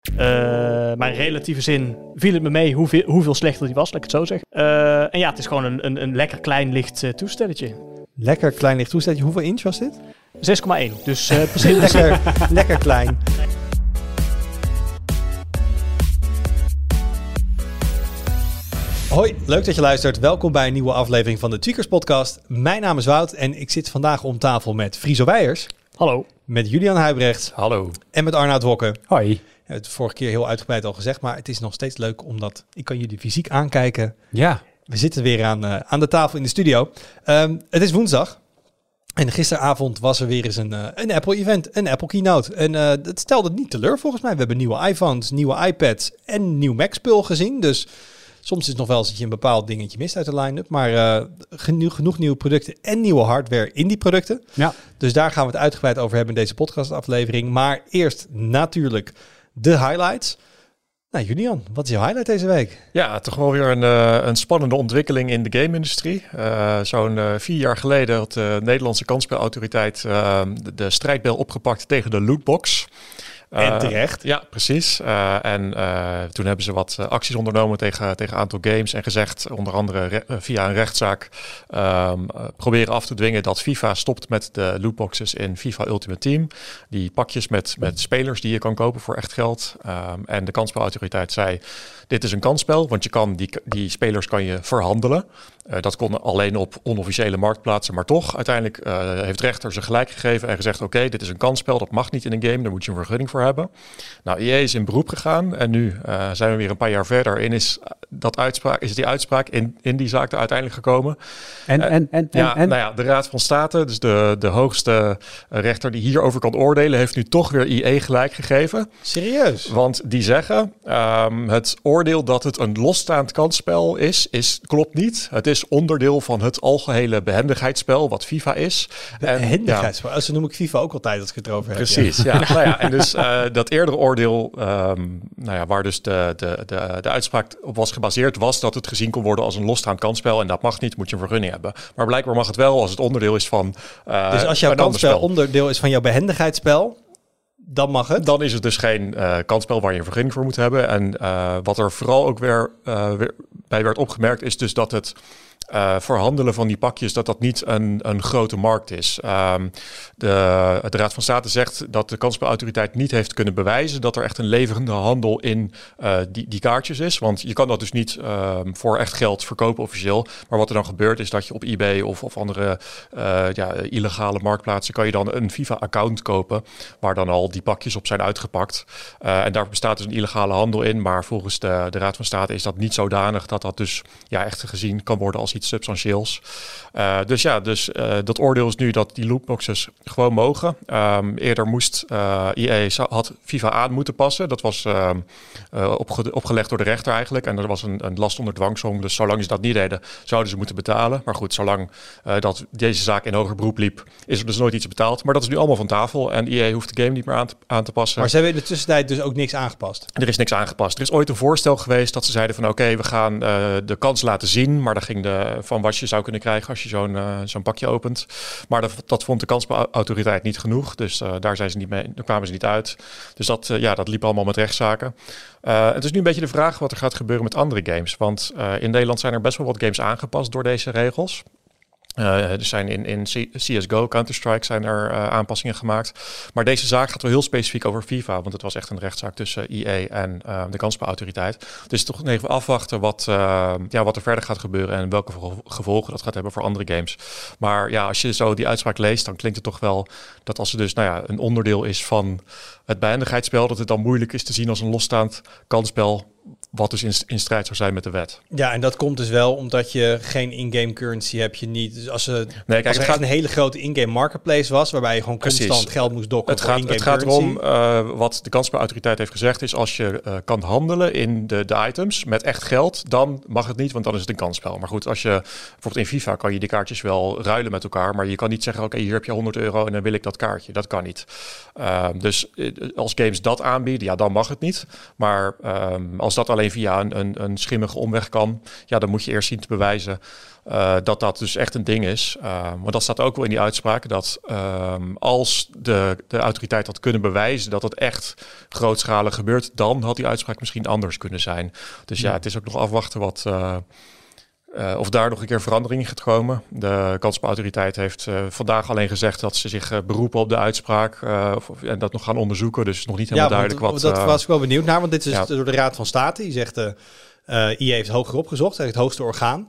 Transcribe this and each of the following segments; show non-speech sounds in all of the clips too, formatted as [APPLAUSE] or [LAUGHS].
Uh, maar in relatieve zin viel het me mee hoeveel, hoeveel slechter die was, laat ik het zo zeggen. Uh, en ja, het is gewoon een, een, een lekker klein licht uh, toestelletje. Lekker klein licht toestelletje. Hoeveel inch was dit? 6,1. Dus [LAUGHS] precies. lekker, lekker klein. Hoi, leuk dat je luistert. Welkom bij een nieuwe aflevering van de Tweakers Podcast. Mijn naam is Wout en ik zit vandaag om tafel met Friso Weijers. Hallo. Met Julian Huibrecht. Hallo. En met Arnoud Wokke. Hoi. Het vorige keer heel uitgebreid al gezegd, maar het is nog steeds leuk omdat ik kan jullie fysiek aankijken. Ja. We zitten weer aan, uh, aan de tafel in de studio. Um, het is woensdag. En gisteravond was er weer eens een, uh, een Apple-event, een Apple Keynote. En uh, dat stelde het niet teleur volgens mij. We hebben nieuwe iPhones, nieuwe iPads en nieuw Mac-spul gezien. Dus soms is het nog wel eens dat je een bepaald dingetje mist uit de line-up. Maar uh, genoeg, genoeg nieuwe producten en nieuwe hardware in die producten. Ja. Dus daar gaan we het uitgebreid over hebben in deze podcastaflevering. Maar eerst natuurlijk de highlights. Nou, Julian, wat is jouw highlight deze week? Ja, toch wel weer een, uh, een spannende ontwikkeling in de game-industrie. Uh, Zo'n uh, vier jaar geleden had de Nederlandse kansspelautoriteit de, de strijdbel opgepakt tegen de lootbox. En terecht. ja, precies. Uh, en uh, toen hebben ze wat acties ondernomen tegen, tegen een aantal games. En gezegd, onder andere via een rechtszaak, um, proberen af te dwingen dat FIFA stopt met de lootboxes in FIFA Ultimate Team. Die pakjes met, met spelers die je kan kopen voor echt geld. Um, en de kansspelautoriteit zei, dit is een kansspel, want je kan die, die spelers kan je verhandelen. Uh, dat kon alleen op onofficiële marktplaatsen, maar toch. Uiteindelijk uh, heeft rechter ze gelijk gegeven en gezegd: Oké, dit is een kansspel, dat mag niet in een game, daar moet je een vergunning voor hebben. Nou, EA is in beroep gegaan en nu uh, zijn we weer een paar jaar verder en is, dat uitspraak, is die uitspraak in, in die zaak er uiteindelijk gekomen. En, en, en, ja, en, Nou ja, de Raad van State, dus de, de hoogste rechter die hierover kan oordelen, heeft nu toch weer EA gelijk gegeven. Serieus? Want die zeggen: um, het oordeel dat het een losstaand kansspel is, is klopt niet. Het is onderdeel van het algehele behendigheidsspel wat FIFA is. Behendigheidsspel, ja. zo noem ik FIFA ook altijd als ik het erover heb. Precies, ja. ja. [LAUGHS] nou ja en dus uh, dat eerdere oordeel, um, nou ja, waar dus de, de, de, de uitspraak op was gebaseerd, was dat het gezien kon worden als een losstaand kansspel. En dat mag niet, moet je een vergunning hebben. Maar blijkbaar mag het wel als het onderdeel is van. Uh, dus als jouw kansspel onderdeel is van jouw behendigheidsspel, dan mag het. Dan is het dus geen uh, kansspel waar je een vergunning voor moet hebben. En uh, wat er vooral ook weer, uh, weer bij werd opgemerkt, is dus dat het uh, verhandelen van die pakjes, dat dat niet een, een grote markt is. Um, de, de Raad van State zegt dat de kansspelautoriteit niet heeft kunnen bewijzen dat er echt een leverende handel in uh, die, die kaartjes is. Want je kan dat dus niet um, voor echt geld verkopen officieel. Maar wat er dan gebeurt is dat je op eBay of, of andere uh, ja, illegale marktplaatsen kan je dan een FIFA-account kopen waar dan al die pakjes op zijn uitgepakt. en daar bestaat dus een illegale handel in. Maar volgens de, de Raad van State is dat niet zodanig dat dat dus ja, echt gezien kan worden als iets substantieels. Uh, dus ja, dus uh, dat oordeel is nu dat die lootboxes gewoon mogen. Um, eerder moest uh, EA had FIFA aan moeten passen. Dat was opge opgelegd door de rechter eigenlijk. En er was een, een last onder dwangsom. Dus zolang ze dat niet deden, zouden ze moeten betalen. Maar goed, zolang dat deze zaak in hoger beroep liep, is er dus nooit iets betaald. Maar dat is nu allemaal van tafel. En EA hoeft de game niet meer aan te, aan te passen. Maar ze hebben in de tussentijd dus ook niks aangepast? Er is niks aangepast. Er is ooit een voorstel geweest dat ze zeiden van oké, okay, we gaan de kans laten zien. Maar daar ging de van wat je zou kunnen krijgen als je zo'n uh, zo'n pakje opent. Maar dat, dat vond de kansautoriteit niet genoeg. Dus uh, daar, zijn ze niet mee, daar kwamen ze niet uit. Dus dat, ja, dat liep allemaal met rechtszaken. het is nu een beetje de vraag wat er gaat gebeuren met andere games. Want in Nederland zijn er best wel wat games aangepast door deze regels. Uh, er zijn in, in CSGO, Counter-Strike zijn er uh, aanpassingen gemaakt. Maar deze zaak gaat wel heel specifiek over FIFA. Want het was echt een rechtszaak tussen EA en uh, de kansspelautoriteit. Dus toch even afwachten wat, ja, wat er verder gaat gebeuren. En welke gevolgen dat gaat hebben voor andere games. Maar ja, als je zo die uitspraak leest, dan klinkt het toch wel dat als het dus nou ja, een onderdeel is van het behendigheidsspel, dat het dan moeilijk is te zien als een losstaand kansspel wat dus in, in, strijd zou zijn met de wet. Ja, en dat komt dus wel omdat je geen in-game currency heb je niet. Dus als, ze, nee, kijk, als het gaat een hele grote in-game marketplace was, waarbij je gewoon precies. constant geld moest dokken het gaat, Het gaat erom, uh, wat de kansspelautoriteit heeft gezegd, is als je uh, kan handelen in de, de items met echt geld, dan mag het niet, want dan is het een kansspel. Maar goed, als je bijvoorbeeld in FIFA kan je die kaartjes wel ruilen met elkaar, maar je kan niet zeggen, oké, okay, hier heb je 100 euro en dan wil ik dat kaartje. Dat kan niet. Uh, dus als games dat aanbieden, ja, dan mag het niet. Maar um, als dat alleen alleen via een, een, een schimmige omweg kan, ja, dan moet je eerst zien te bewijzen uh, dat dat dus echt een ding is. Uh, maar dat staat ook wel in die uitspraak dat um, als de, de autoriteit had kunnen bewijzen dat het echt grootschalig gebeurt, dan had die uitspraak misschien anders kunnen zijn. Dus ja, ja het is ook nog afwachten wat. Uh, uh, of daar nog een keer verandering in gaat komen. De kansspelautoriteit heeft uh, vandaag alleen gezegd dat ze zich uh, beroepen op de uitspraak of, en dat nog gaan onderzoeken. Dus nog niet helemaal ja, duidelijk wat. Dat was ik wel benieuwd naar, want dit is ja. door de Raad van State. Die zegt, IE heeft hoger opgezocht, het hoogste orgaan.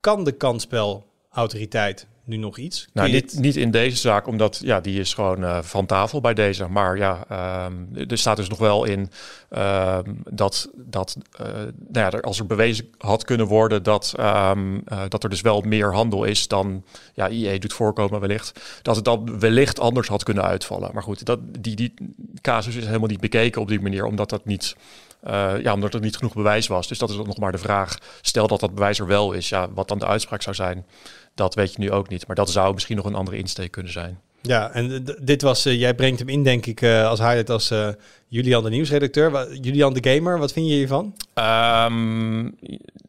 Kan de kansspelautoriteit nu nog iets? Nou, niet, niet in deze zaak, omdat ja, die is gewoon uh, van tafel bij deze. Maar ja, um, er staat dus nog wel in uh, dat, dat uh, nou ja, als er bewezen had kunnen worden dat, um, dat er dus wel meer handel is dan ja, IE doet voorkomen wellicht, dat het dan wellicht anders had kunnen uitvallen. Maar goed, dat, die, die casus is helemaal niet bekeken op die manier, omdat dat niet uh, ja, omdat er niet genoeg bewijs was. Dus dat is nog maar de vraag. Stel dat dat bewijs er wel is, ja, wat dan de uitspraak zou zijn, dat weet je nu ook niet. Maar dat zou misschien nog een andere insteek kunnen zijn. Ja, en dit was, uh, jij brengt hem in, denk ik, uh, als highlight als uh, Julian de nieuwsredacteur. Julian de Gamer, wat vind je hiervan? Um,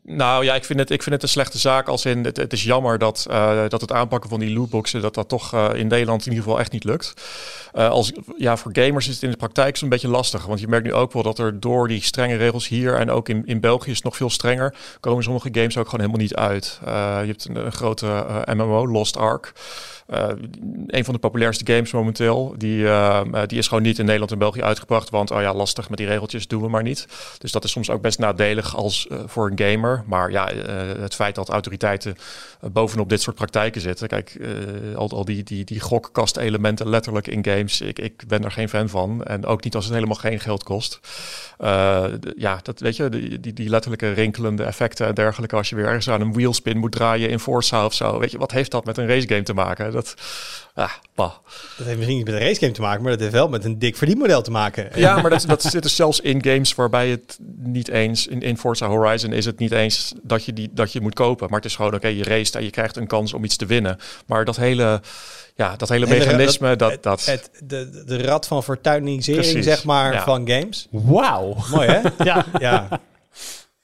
nou ja, ik vind, het, ik vind het een slechte zaak. Als in, het, is jammer dat, dat het aanpakken van die lootboxen, dat dat toch in Nederland in ieder geval echt niet lukt. Als, ja, voor gamers is het in de praktijk zo'n beetje lastig. Want je merkt nu ook wel dat er door die strenge regels hier en ook in, in België is het nog veel strenger, komen sommige games ook gewoon helemaal niet uit. je hebt een grote MMO, Lost Ark. Uh, een van de populairste games momenteel. Die, uh, die is gewoon niet in Nederland en België uitgebracht. Want oh ja, lastig met die regeltjes doen we maar niet. Dus dat is soms ook best nadelig als voor een gamer. Maar ja, het feit dat autoriteiten bovenop dit soort praktijken zitten. Kijk, al, al die, die, die gokkast-elementen letterlijk in games. Ik, ik ben er geen fan van. En ook niet als het helemaal geen geld kost. ja, dat weet je, die, die, die letterlijke rinkelende effecten en dergelijke. Als je weer ergens aan een wheelspin moet draaien in Forza of zo. Weet je, wat heeft dat met een racegame te maken? Ah, bah. dat heeft misschien niet met een racegame te maken, maar dat heeft wel met een dik verdienmodel te maken. Ja, maar dat, dat zit er zelfs in games waarbij het niet eens, in, in Forza Horizon is het niet eens dat je, die, dat je moet kopen. Maar het is gewoon, oké, okay, je race en je krijgt een kans om iets te winnen. Maar dat hele, ja, dat hele mechanisme, dat... dat, het, de, de rad van fortuinisering, zeg maar, ja. van games. Wauw. Mooi, hè? [LAUGHS] ja. ja.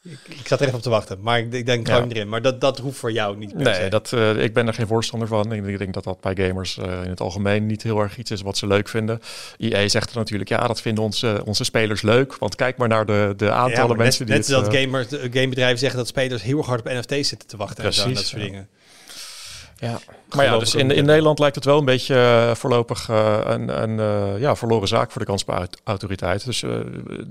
Ik, zat er even op te wachten, maar ik, ik denk gewoon ja. erin. Maar dat, dat hoeft voor jou niet. Nee, dat, uh, ik ben er geen voorstander van. Ik, denk dat dat bij gamers uh, in het algemeen niet heel erg iets is wat ze leuk vinden. IE zegt er natuurlijk, ja, dat vinden onze, onze spelers leuk. Want kijk maar naar de, de aantallen ja, mensen net, die. Net het, dat uh, gamers, gamebedrijven zeggen dat spelers heel hard op NFT's zitten te wachten. Precies, en zo, dat soort dingen. Ja, maar ja, dus in, in Nederland lijkt het wel een beetje uh, voorlopig uh, een, een uh, ja, verloren zaak voor de kansspelautoriteit. Dus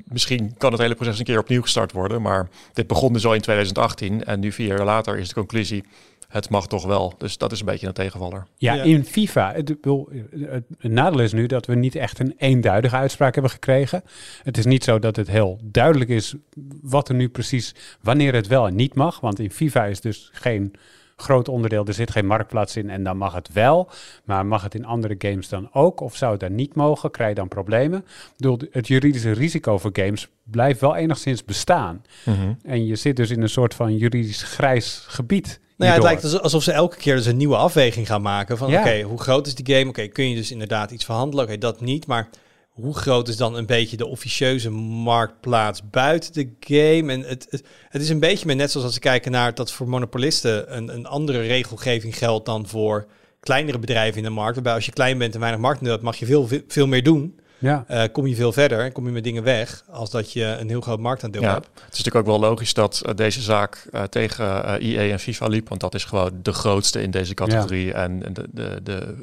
misschien kan het hele proces een keer opnieuw gestart worden. Maar dit begon dus al in 2018 en nu vier jaar later is de conclusie het mag toch wel. Dus dat is een beetje een tegenvaller. Ja, ja. in FIFA. Het, het, het, nadeel is nu dat we niet echt een eenduidige uitspraak hebben gekregen. Het is niet zo dat het heel duidelijk is wat er nu precies, wanneer het wel en niet mag. Want in FIFA is dus geen groot onderdeel. Er zit geen marktplaats in en dan mag het wel. Maar mag het in andere games dan ook? Of zou het dan niet mogen? Krijg je dan problemen? Bedoel, het juridische risico voor games blijft wel enigszins bestaan. Mm -hmm. En je zit dus in een soort van juridisch grijs gebied. Nou ja, het lijkt alsof ze elke keer dus een nieuwe afweging gaan maken. Van ja. oké, okay, hoe groot is die game? Oké, okay, kun je dus inderdaad iets verhandelen? Oké, okay, dat niet. Maar hoe groot is dan een beetje de officieuze marktplaats buiten de game? En het, het, is een beetje met net zoals als we kijken naar dat voor monopolisten een, een andere regelgeving geldt dan voor kleinere bedrijven in de markt. Waarbij als je klein bent en weinig markt hebt, mag je veel, veel meer doen. Ja. Uh, kom je veel verder en kom je met dingen weg als dat je een heel groot marktaandeel ja. hebt. Het is natuurlijk ook wel logisch dat uh, deze zaak uh, tegen EA en FIFA liep, want dat is gewoon de grootste in deze categorie. Ja. En de, de, de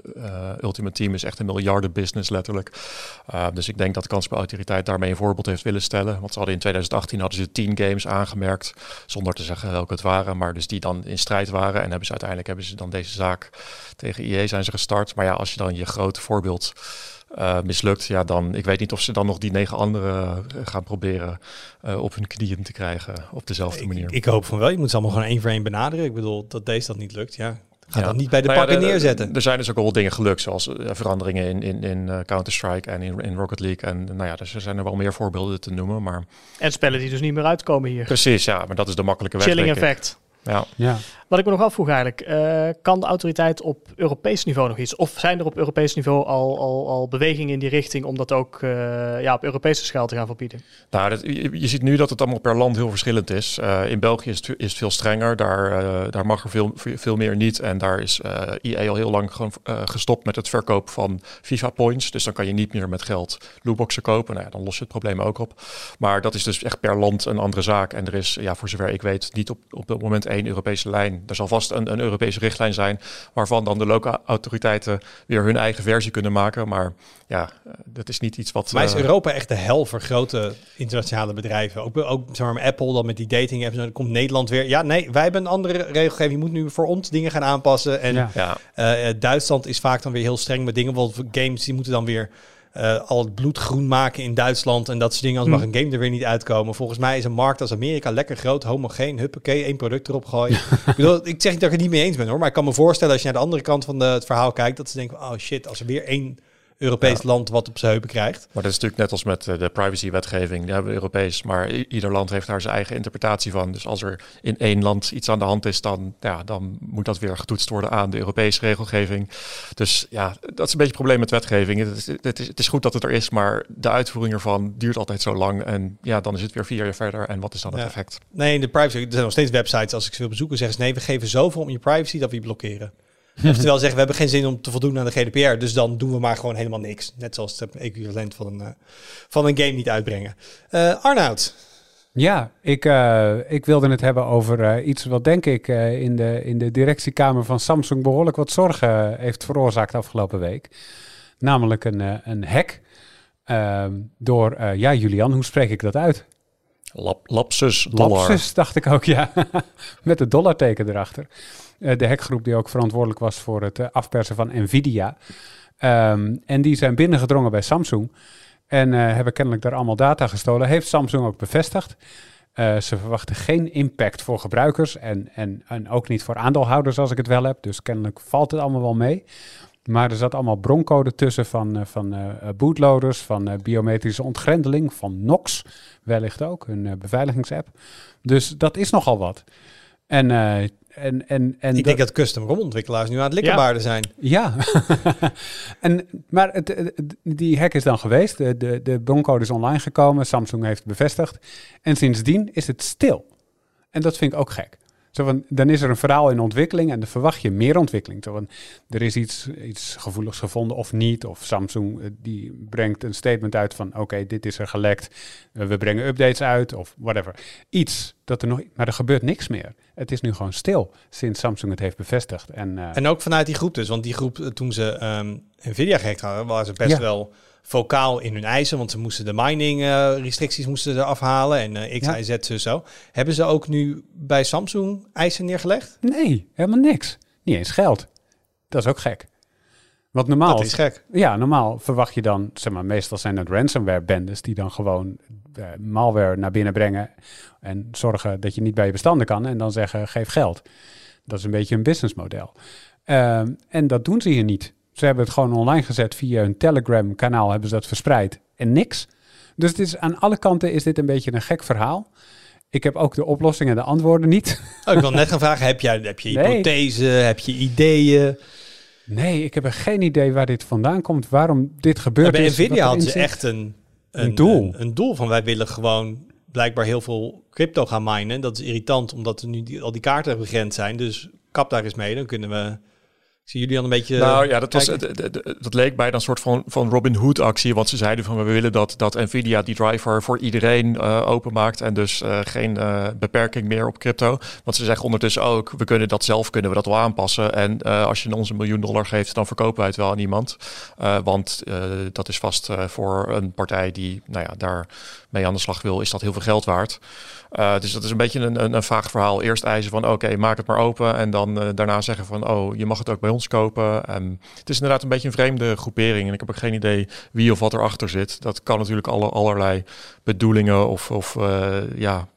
Ultimate Team is echt een miljardenbusiness letterlijk. dus ik denk dat de kansspelautoriteit daarmee een voorbeeld heeft willen stellen. Want ze hadden in 2018 hadden ze tien games aangemerkt, zonder te zeggen welke het waren, maar dus die dan in strijd waren. En hebben ze uiteindelijk hebben ze dan deze zaak tegen EA zijn ze gestart. Maar ja, als je dan je grote voorbeeld uh, mislukt, ja, dan ik weet niet of ze dan nog die negen anderen gaan proberen uh, op hun knieën te krijgen op dezelfde ik, manier. Ik hoop van wel. Je moet ze allemaal gewoon één voor één benaderen. Ik bedoel dat deze dat niet lukt. Ja, Ga ja. dat niet bij de nou pakken ja, neerzetten. Er zijn dus ook al dingen gelukt, zoals uh, veranderingen in, in, in uh, Counter-Strike en in, in Rocket League. En nou ja, dus er zijn er wel meer voorbeelden te noemen. Maar... En spellen die dus niet meer uitkomen hier. Precies, ja, maar dat is de makkelijke weg. Chilling effect. Ja. Ja. Wat ik me nog afvroeg eigenlijk, eh, kan de autoriteit op Europees niveau nog iets? Of zijn er op Europees niveau al, al, al bewegingen in die richting om dat ook eh, ja, op Europese schaal te gaan verbieden? Nou, dat, je, je ziet nu dat het allemaal per land heel verschillend is. Eh, in België is het, is het veel strenger. Daar, daar mag er veel, veel meer niet. En daar is eh EA al heel lang gewoon, eh, gestopt met het verkoop van FIFA points. Dus dan kan je niet meer met geld lootboxen kopen. Nou ja, dan los je het probleem ook op. Maar dat is dus echt per land een andere zaak. En er is, ja, voor zover ik weet, niet op, op het moment één Europese lijn. Er zal vast een, een Europese richtlijn zijn, waarvan dan de lokale autoriteiten weer hun eigen versie kunnen maken. Maar ja, eh, dat is niet iets wat. Maar is eh, Europa echt de hel voor grote internationale bedrijven? Ook, ook zeg maar, Apple dan met die dating apps. Dan komt Nederland weer. Ja, nee, wij hebben een andere regelgeving. Je moet nu voor ons dingen gaan aanpassen. En Ja. ja, eh, Duitsland is vaak dan weer heel streng met dingen. Bijvoorbeeld games, die moeten dan weer eh, al het bloed groen maken in Duitsland. En dat soort dingen. Hm. mag een game er weer niet uitkomen. Volgens mij is een markt als Amerika lekker groot, homogeen. Huppakee, één product erop gooien. [LAUGHS] ik, bedoel, ik zeg niet dat ik het niet mee eens ben hoor. Maar ik kan me voorstellen als je naar de andere kant van de, het verhaal kijkt. Dat ze denken, oh shit, als er weer één Europees land wat op zijn heupen krijgt. Maar dat is natuurlijk net als met eh, de privacywetgeving. Die hebben we Europees, maar ieder land heeft daar zijn eigen interpretatie van. Dus als er in één land iets aan de hand is, dan, ja, dan moet dat weer getoetst worden aan de Europese regelgeving. Dus ja, dat is een beetje het probleem met wetgeving. Het is, het is, het is goed dat het er is, maar de uitvoering ervan duurt altijd zo lang. En ja, dan is het weer vier jaar verder. En wat is dan het effect? Nee, in de privacy. Er zijn nog steeds websites. Als ik ze wil bezoeken, zeggen ze nee, we geven zoveel om je privacy dat we je blokkeren. [LAUGHS] Oftewel zeggen, we hebben geen zin om te voldoen aan de GDPR. Dus dan doen we maar gewoon helemaal niks. Net zoals het equivalent van een, eh, van een game niet uitbrengen. Eh Arnoud. Ja, ik, eh, ik wilde het hebben over eh, iets wat denk ik eh, in, de, in de directiekamer van Samsung behoorlijk wat zorgen heeft veroorzaakt afgelopen week. Namelijk een, eh, een hack ehm, door, eh, ja Julian, hoe spreek ik dat uit? Lap, lapsus dollar. Lapsus, dacht ik ook, ja. [LAUGHS] Met het dollarteken erachter. Eh, de hackgroep die ook verantwoordelijk was voor het eh, afpersen van Nvidia. Ehm, en die zijn binnengedrongen bij Samsung. En eh, hebben kennelijk daar allemaal data gestolen. Heeft Samsung ook bevestigd. Ze verwachten geen impact voor gebruikers en, en, en ook niet voor aandeelhouders als ik het wel heb. Dus kennelijk valt het allemaal wel mee. Maar er zat allemaal broncode tussen van, van bootloaders, van biometrische ontgrendeling, van Nox wellicht ook, hun beveiligingsapp. Dus dat is nogal wat. En, en, en, en ik denk dat custom ROM ontwikkelaars nu aan het likkerbaarden zijn. ja, [LAUGHS] en, maar het, het- die hack is dan geweest. De, de, de broncode is online gekomen. Samsung heeft het bevestigd. En sindsdien is het stil. En dat vind ik ook gek. Zo van, dan is er een verhaal in ontwikkeling en dan verwacht je meer ontwikkeling. Zo van, er is iets, iets gevoeligs gevonden of niet. Of Samsung eh, die brengt een statement uit van oké, dit is er gelekt. Eh, we brengen updates uit of whatever. Iets dat er nog, maar er gebeurt niks meer. Het is nu gewoon stil sinds Samsung het heeft bevestigd. En, eh, En ook vanuit die groep dus. Want die groep, toen ze ehm, Nvidia gehackt hadden, waren ze best Ja. wel vocaal in hun eisen. Want ze moesten de mining eh, restricties moesten ze afhalen. En eh X, Ja. Y, Z, zo, zo. Hebben ze ook nu bij Samsung eisen neergelegd? Nee, helemaal niks. Niet eens geld. Dat is ook gek. Want normaal, Dat is gek. ja, normaal verwacht je dan, zeg maar, meestal zijn het ransomware bendes die dan gewoon eh, malware naar binnen brengen en zorgen dat je niet bij je bestanden kan en dan zeggen geef geld. Dat is een beetje een businessmodel. Ehm, en dat doen ze hier niet. Ze hebben het gewoon online gezet via hun Telegram kanaal, hebben ze dat verspreid en niks. Dus het is, aan alle kanten is dit een beetje een gek verhaal. Ik heb ook de oplossingen en de antwoorden niet. Oh, ik wil net gaan vragen, heb, jij, heb je Nee. hypothese, heb je ideeën? Nee, ik heb er geen idee waar dit vandaan komt, waarom dit gebeurt. bij is, Nvidia hadden ze echt een, Een doel. Een, een doel van wij willen gewoon blijkbaar heel veel crypto gaan minen. Dat is irritant, omdat er nu die, al die kaarten begrensd zijn. Dus kap daar eens mee, dan kunnen we... Zie jullie al een beetje... Nou ja, dat, was, kijken. d- d- d- dat leek bijna een soort van, van Robin Hood actie. Want ze zeiden van we willen dat, dat Nvidia die driver voor iedereen eh openmaakt. En dus eh, geen eh, beperking meer op crypto. Want ze zeggen ondertussen ook, we kunnen dat zelf kunnen we dat wel aanpassen. En als je ons een miljoen dollar geeft, dan verkopen wij het wel aan iemand. Want dat is vast voor een partij die nou ja, daar mee aan de slag wil, is dat heel veel geld waard. Dus dat is een beetje een, een, een vaag verhaal. Eerst eisen van oké, maak het maar open. En dan daarna zeggen van oh, je mag het ook bij ons kopen. En het is inderdaad een beetje een vreemde groepering. En ik heb ook geen idee wie of wat erachter zit. Dat kan natuurlijk alle, allerlei bedoelingen of, of eh, ja,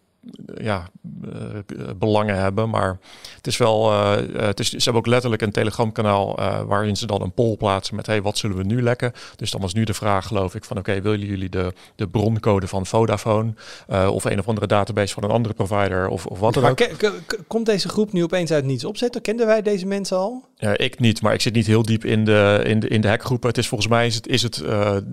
eh, ja, uh, belangen hebben. Maar het is wel, uh, het is, ze hebben ook letterlijk een telegramkanaal uh, waarin ze dan een poll plaatsen met hey, wat zullen we nu lekken? Dus dan was nu de vraag, geloof ik, van oké, willen jullie de, de broncode van Vodafone of een of andere database van een andere provider of, of wat dan ook? Komt deze groep nu opeens uit niets opzetten? Kenden wij deze mensen al? Ja, ik niet, maar ik zit niet heel diep in de, in de, in de hackgroepen. Het is volgens mij is het, is het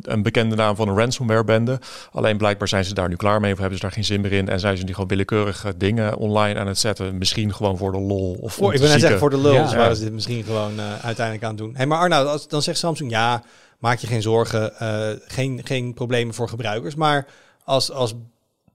een bekende naam van een ransomware bende. Alleen blijkbaar zijn ze daar nu klaar mee of hebben ze daar geen zin meer in en zijn ze nu gewoon willekeurige dingen online aan het zetten. Misschien gewoon voor de lol. Of voor, ik wil net zeggen, voor de lul ja. waren ze dit misschien gewoon uh, uiteindelijk aan het doen. Hey, maar Arnoud, als, dan zegt Samsung, ja, maak je geen zorgen. Uh, geen, geen problemen voor gebruikers. Maar als, als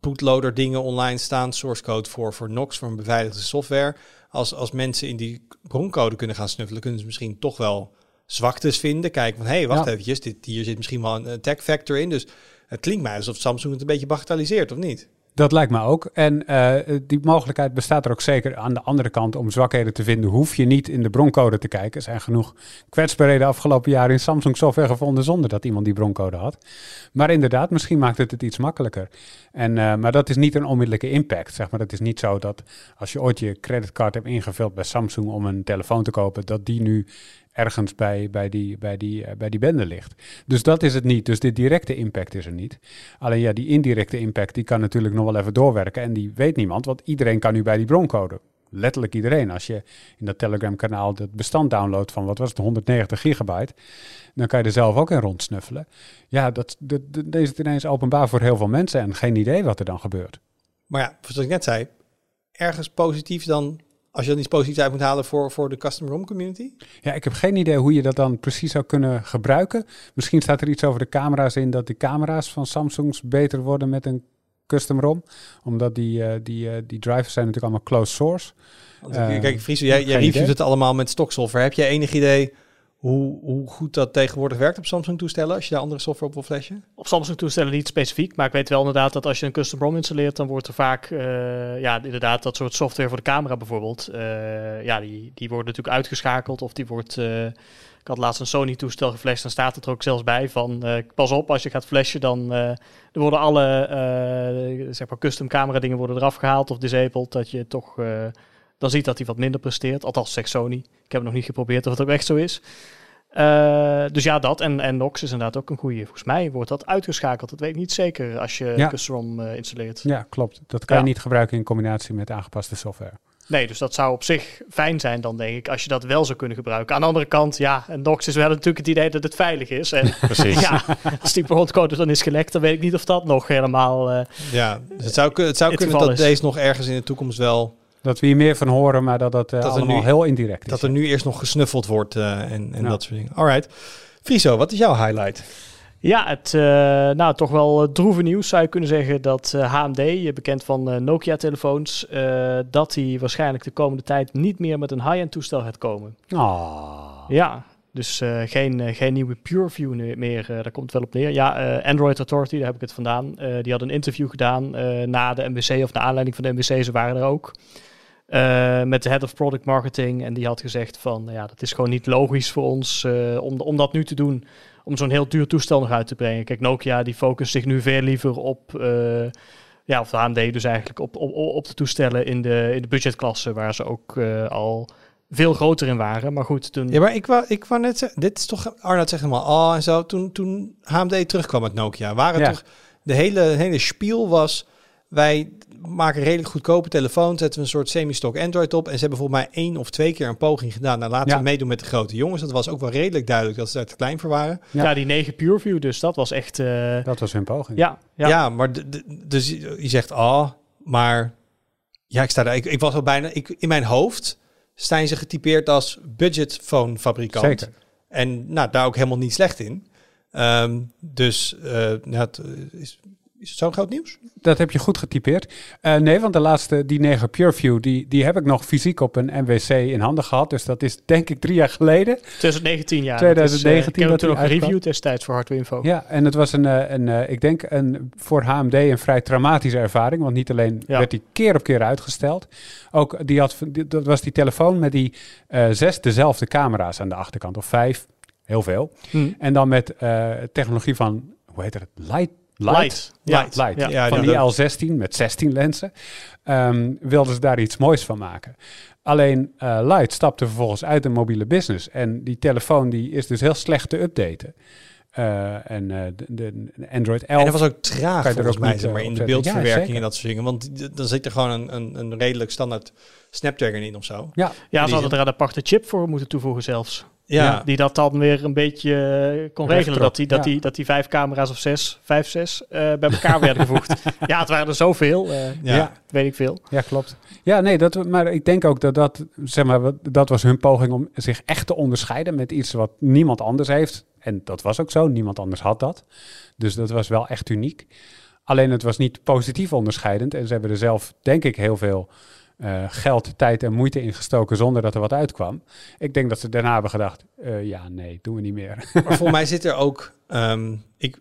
bootloader dingen online staan, source code voor, voor Nox, voor een beveiligde software. Als, als mensen in die broncode kunnen gaan snuffelen, kunnen ze misschien toch wel zwaktes vinden. Kijken van, hé, hey, wacht ja. eventjes, dit, hier zit misschien wel een tech factor in. Dus het klinkt mij alsof Samsung het een beetje bagatelliseert, of niet? Dat lijkt me ook. En uh, die mogelijkheid bestaat er ook zeker aan de andere kant. Om zwakheden te vinden, hoef je niet in de broncode te kijken. Er zijn genoeg kwetsbaarheden afgelopen jaren in Samsung software gevonden zonder dat iemand die broncode had. Maar inderdaad, misschien maakt het het iets makkelijker. En, uh, maar dat is niet een onmiddellijke impact. Zeg maar. Het is niet zo dat als je ooit je creditcard hebt ingevuld bij Samsung om een telefoon te kopen, dat die nu ergens bij, bij, die, bij, die, uh, bij die bende ligt. Dus dat is het niet. Dus de directe impact is er niet. Alleen ja, die indirecte impact die kan natuurlijk nog wel even doorwerken. En die weet niemand, want iedereen kan nu bij die broncode. Letterlijk iedereen. Als je in dat Telegram-kanaal het bestand downloadt van, wat was het, 190 gigabyte, dan kan je er zelf ook in rondsnuffelen. Ja, dat, dat, dat is het ineens openbaar voor heel veel mensen en geen idee wat er dan gebeurt. Maar ja, zoals ik net zei, ergens positief dan als je dan iets positiefs uit moet halen voor, voor de custom ROM community? Ja, ik heb geen idee hoe je dat dan precies zou kunnen gebruiken. Misschien staat er iets over de camera's in dat de camera's van Samsungs beter worden met een custom ROM. Omdat die, uh, die, uh, die drivers zijn natuurlijk allemaal closed source. Uh, kijk, Friso, jij, jij reviewt het allemaal met stocksoftware. Heb je enig idee hoe, hoe goed dat tegenwoordig werkt op Samsung-toestellen, als je daar andere software op wil flashen? Op Samsung-toestellen niet specifiek, maar ik weet wel inderdaad dat als je een custom ROM installeert, dan wordt er vaak, uh, ja, inderdaad dat soort software voor de camera bijvoorbeeld, uh, ja, die, die wordt natuurlijk uitgeschakeld of die wordt, uh, ik had laatst een Sony-toestel geflasht, dan staat het er ook zelfs bij van, pas op, als je gaat flashen, dan worden alle, zeg maar, custom camera dingen worden eraf gehaald of disabled, dat je toch dan ziet dat hij wat minder presteert. Althans, zegt Sony. Ik heb het nog niet geprobeerd of het ook echt zo is. Uh, dus ja, dat. En, en Nox is inderdaad ook een goede. Volgens mij wordt dat uitgeschakeld. Dat weet ik niet zeker als je ja. custom uh, installeert. Ja, klopt. Dat kan ja. je niet gebruiken in combinatie met aangepaste software. Nee, dus dat zou op zich fijn zijn dan, denk ik, als je dat wel zou kunnen gebruiken. Aan de andere kant, ja, en Nox is wel natuurlijk het idee dat het veilig is. En [LAUGHS] Precies. ja, als die bronchode dan is gelekt, dan weet ik niet of dat nog helemaal uh, Ja, dus het zou, het zou het kunnen dat is. deze nog ergens in de toekomst wel dat we hier meer van horen, maar dat dat, uh, dat allemaal nu, heel indirect is. Dat er nu eerst nog gesnuffeld wordt uh, en, en ja. dat soort dingen. Alright. Friso, wat is jouw highlight? Ja, het uh, nou, toch wel droeve nieuws zou je kunnen zeggen dat HMD, bekend van Nokia-telefoons, dat die waarschijnlijk de komende tijd niet meer met een high-end toestel gaat komen. Oh. Ja, dus uh, geen, uh, geen nieuwe PureView meer, uh, daar komt het wel op neer. Ja, Android Authority, daar heb ik het vandaan. die had een interview gedaan na de MWC of naar aanleiding van de MWC, ze waren er ook. Met de Head of Product Marketing. En die had gezegd van, ja, dat is gewoon niet logisch voor ons om, om dat nu te doen. Om zo'n heel duur toestel nog uit te brengen. Kijk, Nokia die focust zich nu veel liever op ja, of de AMD dus eigenlijk op, op, op de toestellen in de, in de budgetklasse, waar ze ook uh, al veel groter in waren. Maar goed, toen... Ja, maar ik wou, ik wou net zeggen, dit is toch, Arnoud zegt helemaal, oh en zo, toen, toen HMD terugkwam met Nokia, waren ja. toch, de hele, hele spiel was, wij maken redelijk goedkope telefoon, zetten we een soort semi-stock Android op en ze hebben volgens mij één of twee keer een poging gedaan. Nou, laten ja. we meedoen met de grote jongens. Dat was ook wel redelijk duidelijk dat ze daar te klein voor waren. Ja, ja die 9 PureView, dus dat was echt... Uh... Dat was hun poging. Ja, ja. ja maar dus je zegt, oh, maar ja, ik sta daar, ik, ik was al bijna, ik, in mijn hoofd zijn ze getypeerd als budgetphone fabrikant. Zeker. En nou, daar ook helemaal niet slecht in. Um, dus uh, nou, het is, is het zo groot nieuws? Dat heb je goed getypeerd. Uh, nee, want de laatste, die 9 PureView, die, die heb ik nog fysiek op een MWC in handen gehad. Dus dat is denk ik drie jaar geleden. 2019, ja. 2019. Is, uh, ik heb het toen nog gereviewd destijds voor Hardware Info. Ja, en het was een, een, een ik denk een, voor HMD een vrij traumatische ervaring. Want niet alleen ja. werd die keer op keer uitgesteld. Ook die had, dat was die telefoon met die uh, zes dezelfde camera's aan de achterkant. Of vijf, heel veel. Hmm. En dan met technologie van, hoe heet het? Light Light. Ja, Light. Light. Ja. Ja, van die L16 met 16 lenzen. ehm, wilden ze daar iets moois van maken. Alleen eh, Light stapte vervolgens uit de mobiele business. En die telefoon die is dus heel slecht te updaten. Eh, en eh, de, de Android 11. En dat was ook traag Kan je er volgens ook mij niet, maar, in de opzetten. Beeldverwerking en dat soort dingen. Want dan zit er gewoon een, een, een redelijk standaard Snapdragon in of zo. ja, Ja, ze hadden er een aparte chip voor moeten toevoegen zelfs. Ja, Die dat dan weer een beetje eh, kon regelen. Dat die, dat, ja. die, dat die vijf camera's of zes, vijf, zes eh, bij elkaar werden gevoegd. [LAUGHS] ja, het waren er zoveel. eh ja. Ja. weet ik veel. Ja, klopt. Ja, nee, dat, maar ik denk ook dat dat, zeg maar, dat was hun poging om zich echt te onderscheiden met iets wat niemand anders heeft. En dat was ook zo, niemand anders had dat. Dus dat was wel echt uniek. Alleen het was niet positief onderscheidend. En ze hebben er zelf, denk ik, heel veel eh, geld, tijd en moeite in gestoken zonder dat er wat uitkwam. Ik denk dat ze daarna hebben gedacht, eh, ja, nee, doen we niet meer. [LAUGHS] Maar volgens mij zit er ook... ehm, ik,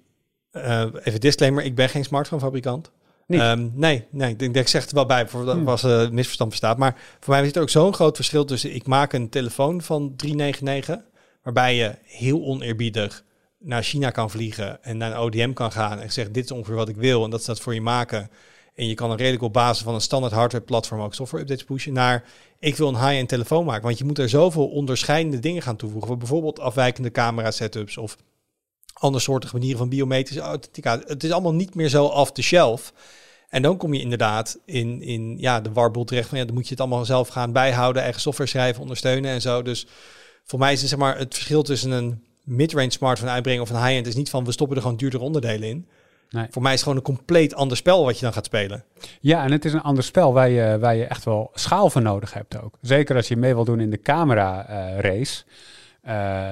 eh, even disclaimer, ik ben geen smartphonefabrikant. Ehm, nee, nee, ik denk dat ik zeg het er wel bij, voor dat was eh, misverstand bestaat. Maar voor mij zit er ook zo'n groot verschil tussen... Ik maak een telefoon van 399, waarbij je heel oneerbiedig naar China kan vliegen en naar een ODM kan gaan en zegt dit is ongeveer wat ik wil en dat staat voor je maken. En je kan een redelijk op basis van een standaard hardware platform ook software updates pushen naar ik wil een high-end telefoon maken. Want je moet er zoveel onderscheidende dingen gaan toevoegen. Voor bijvoorbeeld afwijkende camera setups of andersoortige manieren van biometrische authenticatie. Het is allemaal niet meer zo off the shelf. En dan kom je inderdaad in, in ja, de warboel terecht van ja, dan moet je het allemaal zelf gaan bijhouden, eigen software schrijven, ondersteunen en zo. Dus voor mij is het, zeg maar, het verschil tussen een mid-range smartphone uitbrengen of een high-end is niet van we stoppen er gewoon duurdere onderdelen in. Nee. Voor mij is het gewoon een compleet ander spel wat je dan gaat spelen. Ja, en het is een ander spel waar je, waar je echt wel schaal voor nodig hebt ook. Zeker als je mee wil doen in de camera-race.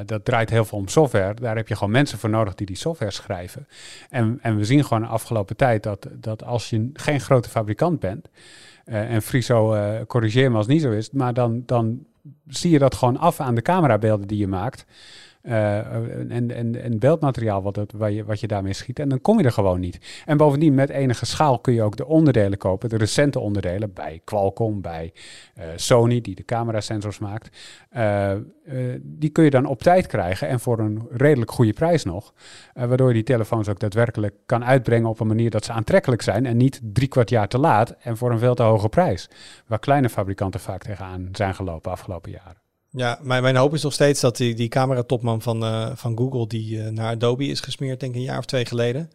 dat draait heel veel om software. Daar heb je gewoon mensen voor nodig die die software schrijven. En, en we zien gewoon de afgelopen tijd dat, dat als je geen grote fabrikant bent... eh, en Friso, eh, corrigeer me als het niet zo is... maar dan, dan zie je dat gewoon af aan de camerabeelden die je maakt... Eh, en, en, en beeldmateriaal wat, je, wat je daarmee schiet. En dan kom je er gewoon niet. En bovendien, met enige schaal kun je ook de onderdelen kopen. De recente onderdelen bij Qualcomm, bij eh, Sony, die de camerasensors maakt. Eh, die kun je dan op tijd krijgen en voor een redelijk goede prijs nog. Waardoor je die telefoons ook daadwerkelijk kan uitbrengen op een manier dat ze aantrekkelijk zijn. En niet drie kwart jaar te laat en voor een veel te hoge prijs. Waar kleine fabrikanten vaak tegenaan zijn gelopen afgelopen jaren. Ja, mijn, mijn hoop is nog steeds dat die, die cameratopman van, eh, van Google, die eh, naar Adobe is gesmeerd, denk ik een jaar of twee geleden,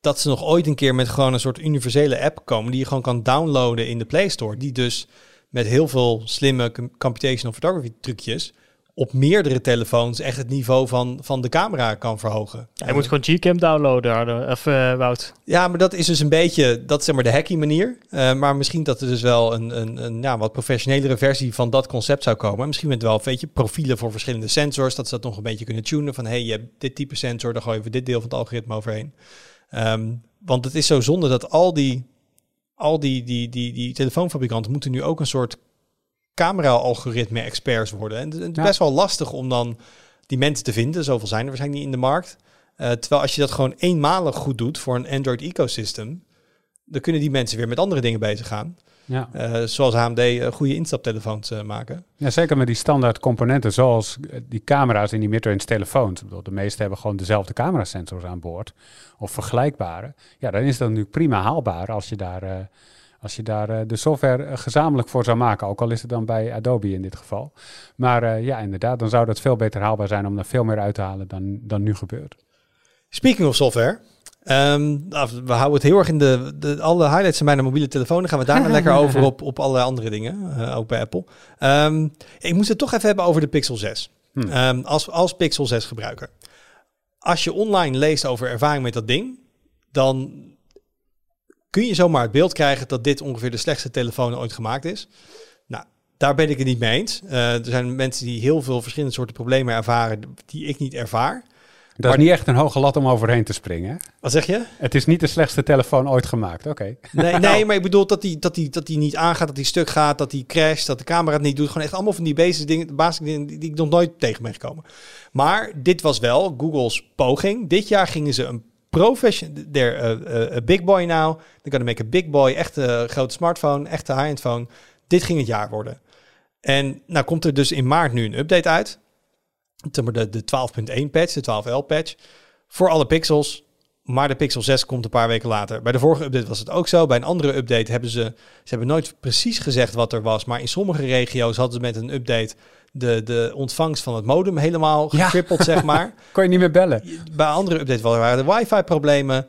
dat ze nog ooit een keer met gewoon een soort universele app komen die je gewoon kan downloaden in de Play Store. Die dus met heel veel slimme com- computational photography trucjes op meerdere telefoons echt het niveau van, van de camera kan verhogen. Je moet gewoon Gcam downloaden, of eh, Wout. Ja, maar dat is dus een beetje, dat is zeg maar de hacky manier. Eh, maar misschien dat er dus wel een, een, een ja, wat professionelere versie van dat concept zou komen. Misschien met wel, weet je, profielen voor verschillende sensors. Dat ze dat nog een beetje kunnen tunen. Van, hey, je hebt dit type sensor, dan gooien we dit deel van het algoritme overheen. Ehm, want het is zo zonde dat al die, al die, die, die, die telefoonfabrikanten moeten nu ook een soort camera-algoritme-experts worden. En het is best wel lastig om dan die mensen te vinden. Zoveel zijn er waarschijnlijk niet in de markt. Eh, terwijl als je dat gewoon eenmalig goed doet voor een Android-ecosystem, dan kunnen die mensen weer met andere dingen bezig gaan. Ja. Eh, zoals AMD eh, goede instaptelefoons maken. Ja, zeker met die standaard componenten zoals die camera's in die midrange telefoons. Ik bedoel, de meeste hebben gewoon dezelfde camerasensors aan boord of vergelijkbare. Ja, dan is dat natuurlijk prima haalbaar als je daar, als je daar eh, de software eh, gezamenlijk voor zou maken. Ook al is het dan bij Adobe in dit geval. Maar eh, ja, inderdaad, dan zou dat veel beter haalbaar zijn om er veel meer uit te halen dan, dan nu gebeurt. Speaking of software. ehm, nou, we houden het heel erg in de, de alle highlights zijn bijna mobiele telefoon. Dan gaan we daarna [LAUGHS] lekker over op, op allerlei andere dingen, ook bij Apple. Ehm, ik moest het toch even hebben over de Pixel 6. Hmm. Ehm, als, als Pixel 6 gebruiker. Als je online leest over ervaring met dat ding, dan kun je zomaar het beeld krijgen dat dit ongeveer de slechtste telefoon ooit gemaakt is. Nou, daar ben ik het niet mee eens. Eh, er zijn mensen die heel veel verschillende soorten problemen ervaren die ik niet ervaar. Dat Maar- is niet echt een hoge lat om overheen te springen. hè? Wat zeg je? Het is niet de slechtste telefoon ooit gemaakt. Oké. Nee, [LAUGHS] nee, maar ik bedoel dat die, dat, die, dat die niet aangaat, dat die stuk gaat, dat die crasht, dat de camera het niet doet. Gewoon echt allemaal van die basic dingen, basic dingen die ik nog nooit tegen ben gekomen. Maar dit was wel Google's poging. Dit jaar gingen ze een professional, they're a, a big boy now. They're gonna make a big boy, echt een grote smartphone, echt een high-end phone. Dit ging het jaar worden. En nou komt er dus in maart nu een update uit. De, de 12.1 patch, de 12L patch. Voor alle pixels. Maar de Pixel 6 komt een paar weken later. Bij de vorige update was het ook zo. Bij een andere update hebben ze... Ze hebben nooit precies gezegd wat er was. Maar in sommige regio's hadden ze met een update... de, de ontvangst van het modem helemaal Ja. getrippeld, zeg [LAUGHS] maar. Kon je niet meer bellen? Bij andere updates waren de wifi-problemen.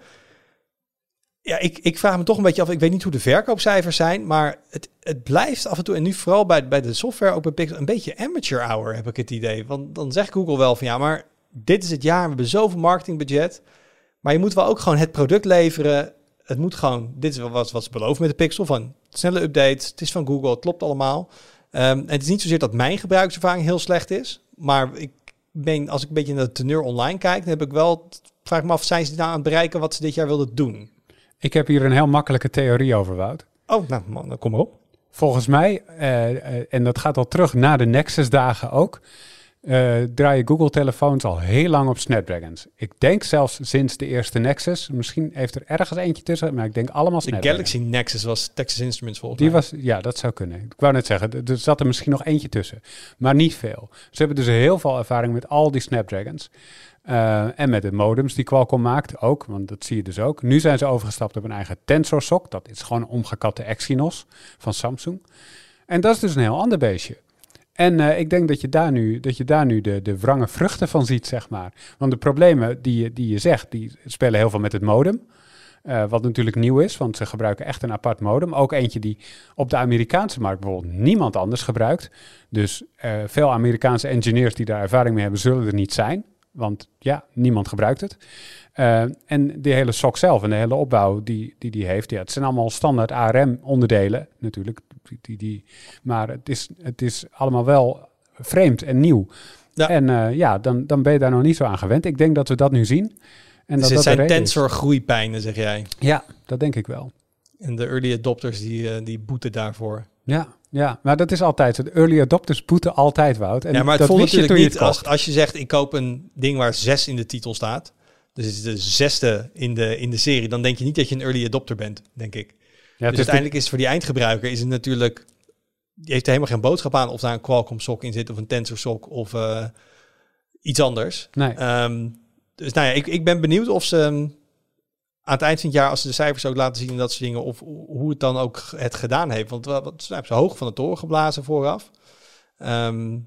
Ja, ik, ik vraag me toch een beetje af. Ik weet niet hoe de verkoopcijfers zijn, maar het, het blijft af en toe, en nu vooral bij, bij de software, ook bij Pixel, een beetje amateur hour, heb ik het idee. Want dan zegt Google wel van ja, maar dit is het jaar, we hebben zoveel marketingbudget. Maar je moet wel ook gewoon het product leveren. Het moet gewoon, dit is wel wat, wat ze beloven met de Pixel, van snelle updates. Het is van Google, het klopt allemaal. Ehm, en het is niet zozeer dat mijn gebruikservaring heel slecht is, maar ik ben, als ik een beetje naar de teneur online kijk, dan heb ik wel, vraag ik me af, zijn ze nou aan het bereiken wat ze dit jaar wilden doen? Ik heb hier een heel makkelijke theorie over, Wout. Oh, nou man, dan kom maar op. Volgens mij, eh, eh, en dat gaat al terug na de Nexus-dagen ook, eh, draaien Google-telefoons al heel lang op Snapdragons. Ik denk zelfs sinds de eerste Nexus. Misschien heeft er ergens eentje tussen, maar ik denk allemaal De Snapdragon. Galaxy Nexus was Texas Instruments volgens Die mij. was, ja, dat zou kunnen. Ik wou net zeggen, er zat er misschien nog eentje tussen. Maar niet veel. Ze hebben dus heel veel ervaring met al die Snapdragons. Eh, en met de modems die Qualcomm maakt ook, want dat zie je dus ook. Nu zijn ze overgestapt op een eigen Tensor SoC. Dat is gewoon een omgekatte Exynos van Samsung. En dat is dus een heel ander beestje. En eh, ik denk dat je daar nu, dat je daar nu de, de wrange vruchten van ziet, zeg maar. Want de problemen die, je- die je zegt, die spelen heel veel met het modem. Eh, wat natuurlijk nieuw is, want ze gebruiken echt een apart modem. Ook eentje die op de Amerikaanse markt bijvoorbeeld niemand anders gebruikt. Dus eh, veel Amerikaanse engineers die daar ervaring mee hebben, zullen er niet zijn. Want ja, niemand gebruikt het. Eh, en die hele SOC zelf en de hele opbouw die die, die heeft, ja, het zijn allemaal standaard ARM-onderdelen natuurlijk. Die, die, die, maar het is, het is allemaal wel vreemd en nieuw. Ja. En eh, ja, dan, dan ben je daar nog niet zo aan gewend. Ik denk dat we dat nu zien. En Dus dat dit dat zijn reden is. tensor groeipijnen, zeg jij. Ja, dat denk ik wel. En de early adopters die, eh, die boeten daarvoor. Ja, ja, maar dat is altijd. De early adopters boeten altijd, Wout. En ja, maar het dat voelt natuurlijk je niet als, als je zegt ik koop een ding waar zes in de titel staat. Dus het is de zesde in de, in de serie. Dan denk je niet dat je een early adopter bent, denk ik. Ja, dus de- uiteindelijk is het voor die eindgebruiker is het natuurlijk... Die heeft er helemaal geen boodschap aan of daar een Qualcomm sok in zit of een Tensor sok of eh, iets anders. nee. Ehm, dus nou ja, ik, ik ben benieuwd of ze ehm, aan het eind van het jaar, als ze de cijfers ook laten zien en dat soort dingen, of ho- hoe het dan ook het gedaan heeft. Want wat, ze hebben ze hoog van de toren geblazen vooraf. Ehm,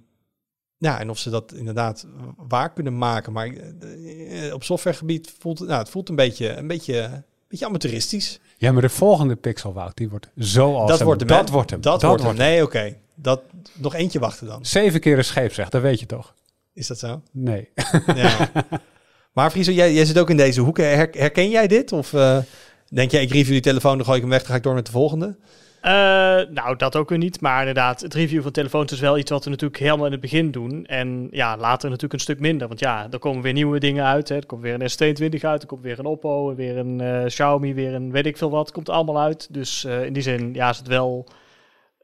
ja, en of ze dat inderdaad waar kunnen maken. Maar eh, op softwaregebied voelt het, nou, het voelt een beetje, een beetje, een beetje amateuristisch. Ja, maar de volgende Pixel, Wout, die wordt zo awesome. dat wordt hem. Dat wordt hem. Dat, wordt hem. Nee, oké. Dat nog eentje wachten dan. Zeven keer een scheepsrecht, dat weet je toch? Is dat zo? Nee. Ja. [LAUGHS] maar Friso, jij, jij zit ook in deze hoek. Her- herken jij dit? Of eh, denk jij, ik review die telefoon, dan gooi ik hem weg, dan ga ik door met de volgende? Eh, nou, dat ook weer niet. Maar inderdaad, het review van telefoons is wel iets wat we natuurlijk helemaal in het begin doen. En ja, later natuurlijk een stuk minder. Want ja, er komen weer nieuwe dingen uit. Hè. Er komt weer een S22 uit, er komt weer een Oppo, weer een eh, Xiaomi, weer een weet ik veel wat. komt allemaal uit. Dus in die zin, ja, is het wel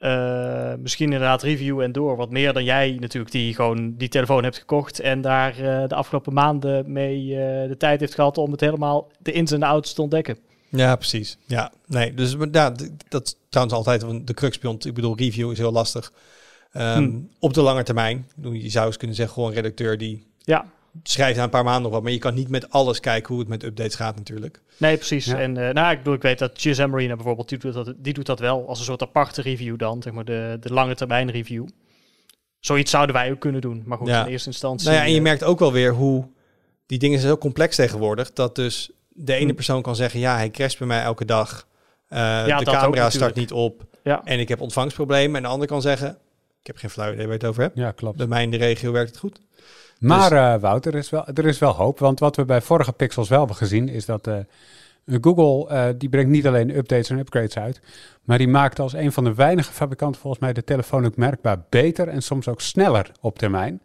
eh, misschien inderdaad review en door. Wat meer dan jij natuurlijk, die gewoon die telefoon hebt gekocht. En daar eh, de afgelopen maanden mee eh, de tijd heeft gehad om het helemaal de ins en de outs te ontdekken. Ja, precies. Ja, nee, dus ja, dat is trouwens altijd de crux. Ik bedoel, review is heel lastig. Ehm, Hmm. Op de lange termijn. Je zou eens kunnen zeggen, gewoon een redacteur die Ja, schrijft na een paar maanden nog wat. Maar je kan niet met alles kijken hoe het met updates gaat natuurlijk. Nee, precies. Ja. En eh, nou, ik bedoel, ik weet dat GSM Marina bijvoorbeeld, die doet dat, die doet dat wel als een soort aparte review dan, zeg maar de, de lange termijn review. Zoiets zouden wij ook kunnen doen. Maar goed, Ja. in eerste instantie... Nou ja, en je eh, merkt ook wel weer hoe die dingen zijn heel complex tegenwoordig. Dat dus de ene Hmm. persoon kan zeggen, ja, hij crasht bij mij elke dag. Eh, dat de ook camera start niet op Ja. en ik heb ontvangstproblemen. En de ander kan zeggen, ik heb geen flauw idee waar je het over hebt. Ja, klopt. Bij mij in de regio werkt het goed. Maar Dus- eh Wout, er is, wel, er is wel hoop. Want wat we bij vorige Pixels wel hebben gezien, is dat eh, Google, eh, die brengt niet alleen updates en upgrades uit, maar die maakt als een van de weinige fabrikanten volgens mij de telefoon ook merkbaar beter en soms ook sneller op termijn.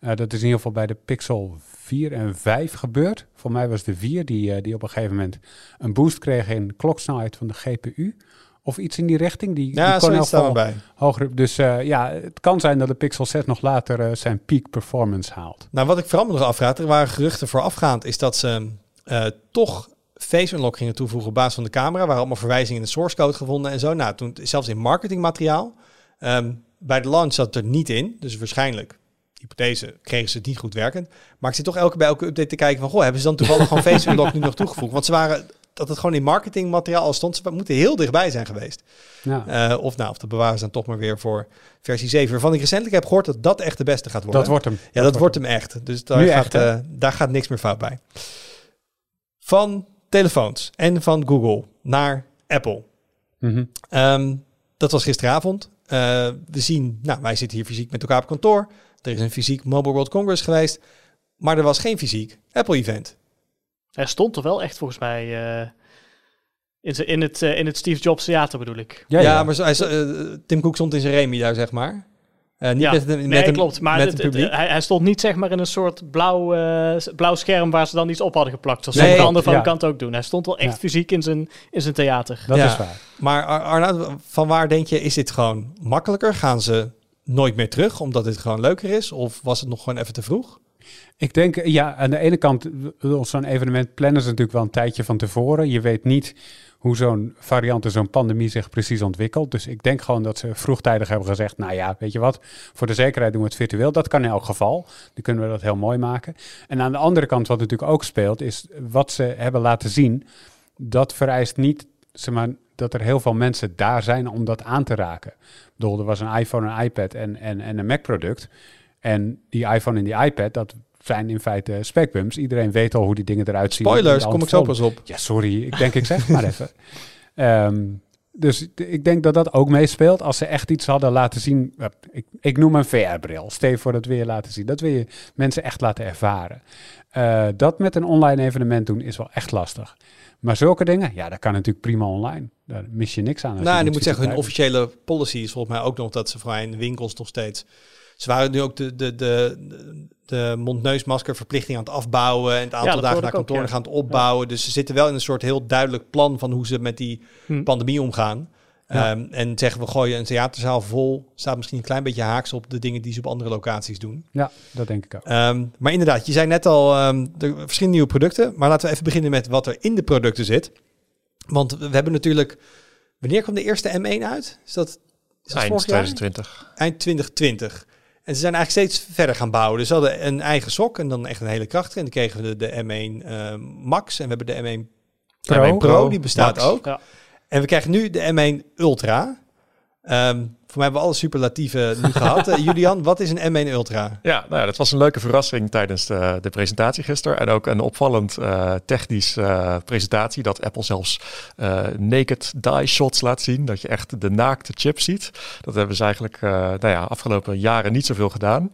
Dat is in ieder geval bij de Pixel 4 en 5 gebeurd. Voor mij was de 4 die, die op een gegeven moment een boost kreeg in kloksnelheid van de GPU. Of iets in die richting. Die, die kon staan bij. hoger. Dus eh, ja, het kan zijn dat de Pixel 6 nog later eh, zijn peak performance haalt. Nou, wat ik vooral nog afvraag, er waren geruchten voorafgaand, is dat ze eh, toch face unlock gingen toevoegen op basis van de camera. Waar allemaal verwijzingen in de source code gevonden en zo. Nou, toen zelfs in marketingmateriaal. Ehm, bij de launch zat het er niet in, dus waarschijnlijk. hypothese, kregen ze het niet goed werkend. Maar ik zit toch elke bij elke update te kijken van, goh, hebben ze dan toevallig [LAUGHS] gewoon Face Unlock nu nog toegevoegd? Want ze waren, dat het gewoon in marketingmateriaal al stond, ze moeten heel dichtbij zijn geweest. Ja. Eh, of nou, of de bewaren ze dan toch maar weer voor versie 7. Waarvan ik recentelijk heb gehoord dat dat echt de beste gaat worden. Dat wordt hem. Ja, dat, wordt hem echt. Dus daar Nu gaat, echt, eh, daar gaat niks meer fout bij. Van telefoons en van Google naar Apple. Mhm. Ehm, dat was gisteravond. Eh, we zien, nou, wij zitten hier fysiek met elkaar op kantoor. Er is een fysiek Mobile World Congress geweest. Maar er was geen fysiek Apple-event. Hij stond er wel echt volgens mij eh, in, in, het, eh, in het Steve Jobs Theater bedoel ik. Ja, Ja, ja. maar hij, eh, Tim Cook stond in zijn remi daar, zeg maar. Eh, niet ja, met, met nee, een, klopt. Maar met het- een het- publiek. hij, hij stond niet zeg maar in een soort blauw, eh, blauw scherm waar ze dan iets op hadden geplakt. Zoals Nee, sommige anderen van ja. de kant ook doen. Hij stond wel echt Ja. fysiek in zijn, in zijn theater. Dat Ja. is waar. Maar Ar- Arnoud, van waar denk je, is dit gewoon makkelijker? Gaan ze nooit meer terug, omdat dit gewoon leuker is? Of was het nog gewoon even te vroeg? Ik denk, ja, aan de ene kant, zo'n evenement plannen ze natuurlijk wel een tijdje van tevoren. Je weet niet hoe zo'n variant zo'n pandemie zich precies ontwikkelt. Dus ik denk gewoon dat ze vroegtijdig hebben gezegd, nou ja, weet je wat, voor de zekerheid doen we het virtueel. Dat kan in elk geval. Dan kunnen we dat heel mooi maken. En aan de andere kant, wat natuurlijk ook speelt, is wat ze hebben laten zien. Dat vereist niet, zeg maar, dat er heel veel mensen daar zijn om dat aan te raken. Ik bedoel, er was een iPhone, een iPad en, en, en een Mac-product. En die iPhone en die iPad, dat zijn in feite specbums. Iedereen weet al hoe die dingen eruit zien. Spoilers, kom ik zo pas op. Ja, sorry. Ik denk, ik zeg het maar even. [LAUGHS] Ehm, dus ik denk dat dat ook meespeelt. Als ze echt iets hadden laten zien. eh, Ik, ik noem een VR-bril. Stel je voor dat je laten zien. Dat wil je mensen echt laten ervaren. Eh, dat met een online evenement doen is wel echt lastig. Maar zulke dingen, ja, dat kan natuurlijk prima online. Daar mis je niks aan. Nou, en ik moet zeggen, hun officiële policy is volgens mij ook nog dat ze voor in winkels nog steeds... Ze waren nu ook de, de, de, de, mond-neusmaskerverplichting aan het afbouwen... en het aantal dagen naar kantoor ja. gaan het opbouwen. Dus ze zitten wel in een soort heel duidelijk plan van hoe ze met die Hm. pandemie omgaan. Ja. Ehm, en zeggen we gooien een theaterzaal vol, staat misschien een klein beetje haaks op de dingen die ze op andere locaties doen. Ja, dat denk ik ook. Ehm, maar inderdaad, je zei net al, ehm er verschillende nieuwe producten. Maar laten we even beginnen met wat er in de producten zit. Want we hebben natuurlijk... Wanneer kwam de eerste M1 uit? Is dat, is dat Eind vorig jaar? 2020. Eind 2020. En ze zijn eigenlijk steeds verder gaan bouwen. Dus ze hadden een eigen sok en dan echt een hele krachtige. En dan kregen we de, de M1 ehm, Max en we hebben de M1 Pro. M1 Pro, die bestaat Max. ook. Ja. En we krijgen nu de M1 Ultra. Ehm, voor mij hebben we alle superlatieven nu gehad. Eh, Julian, wat is een M1 Ultra? Ja, nou ja, dat was een leuke verrassing tijdens de, de presentatie gisteren. En ook een opvallend eh, technisch eh, presentatie. Dat Apple zelfs naked die shots laat zien. Dat je echt de naakte chip ziet. Dat hebben ze eigenlijk nou ja, afgelopen jaren niet zoveel gedaan.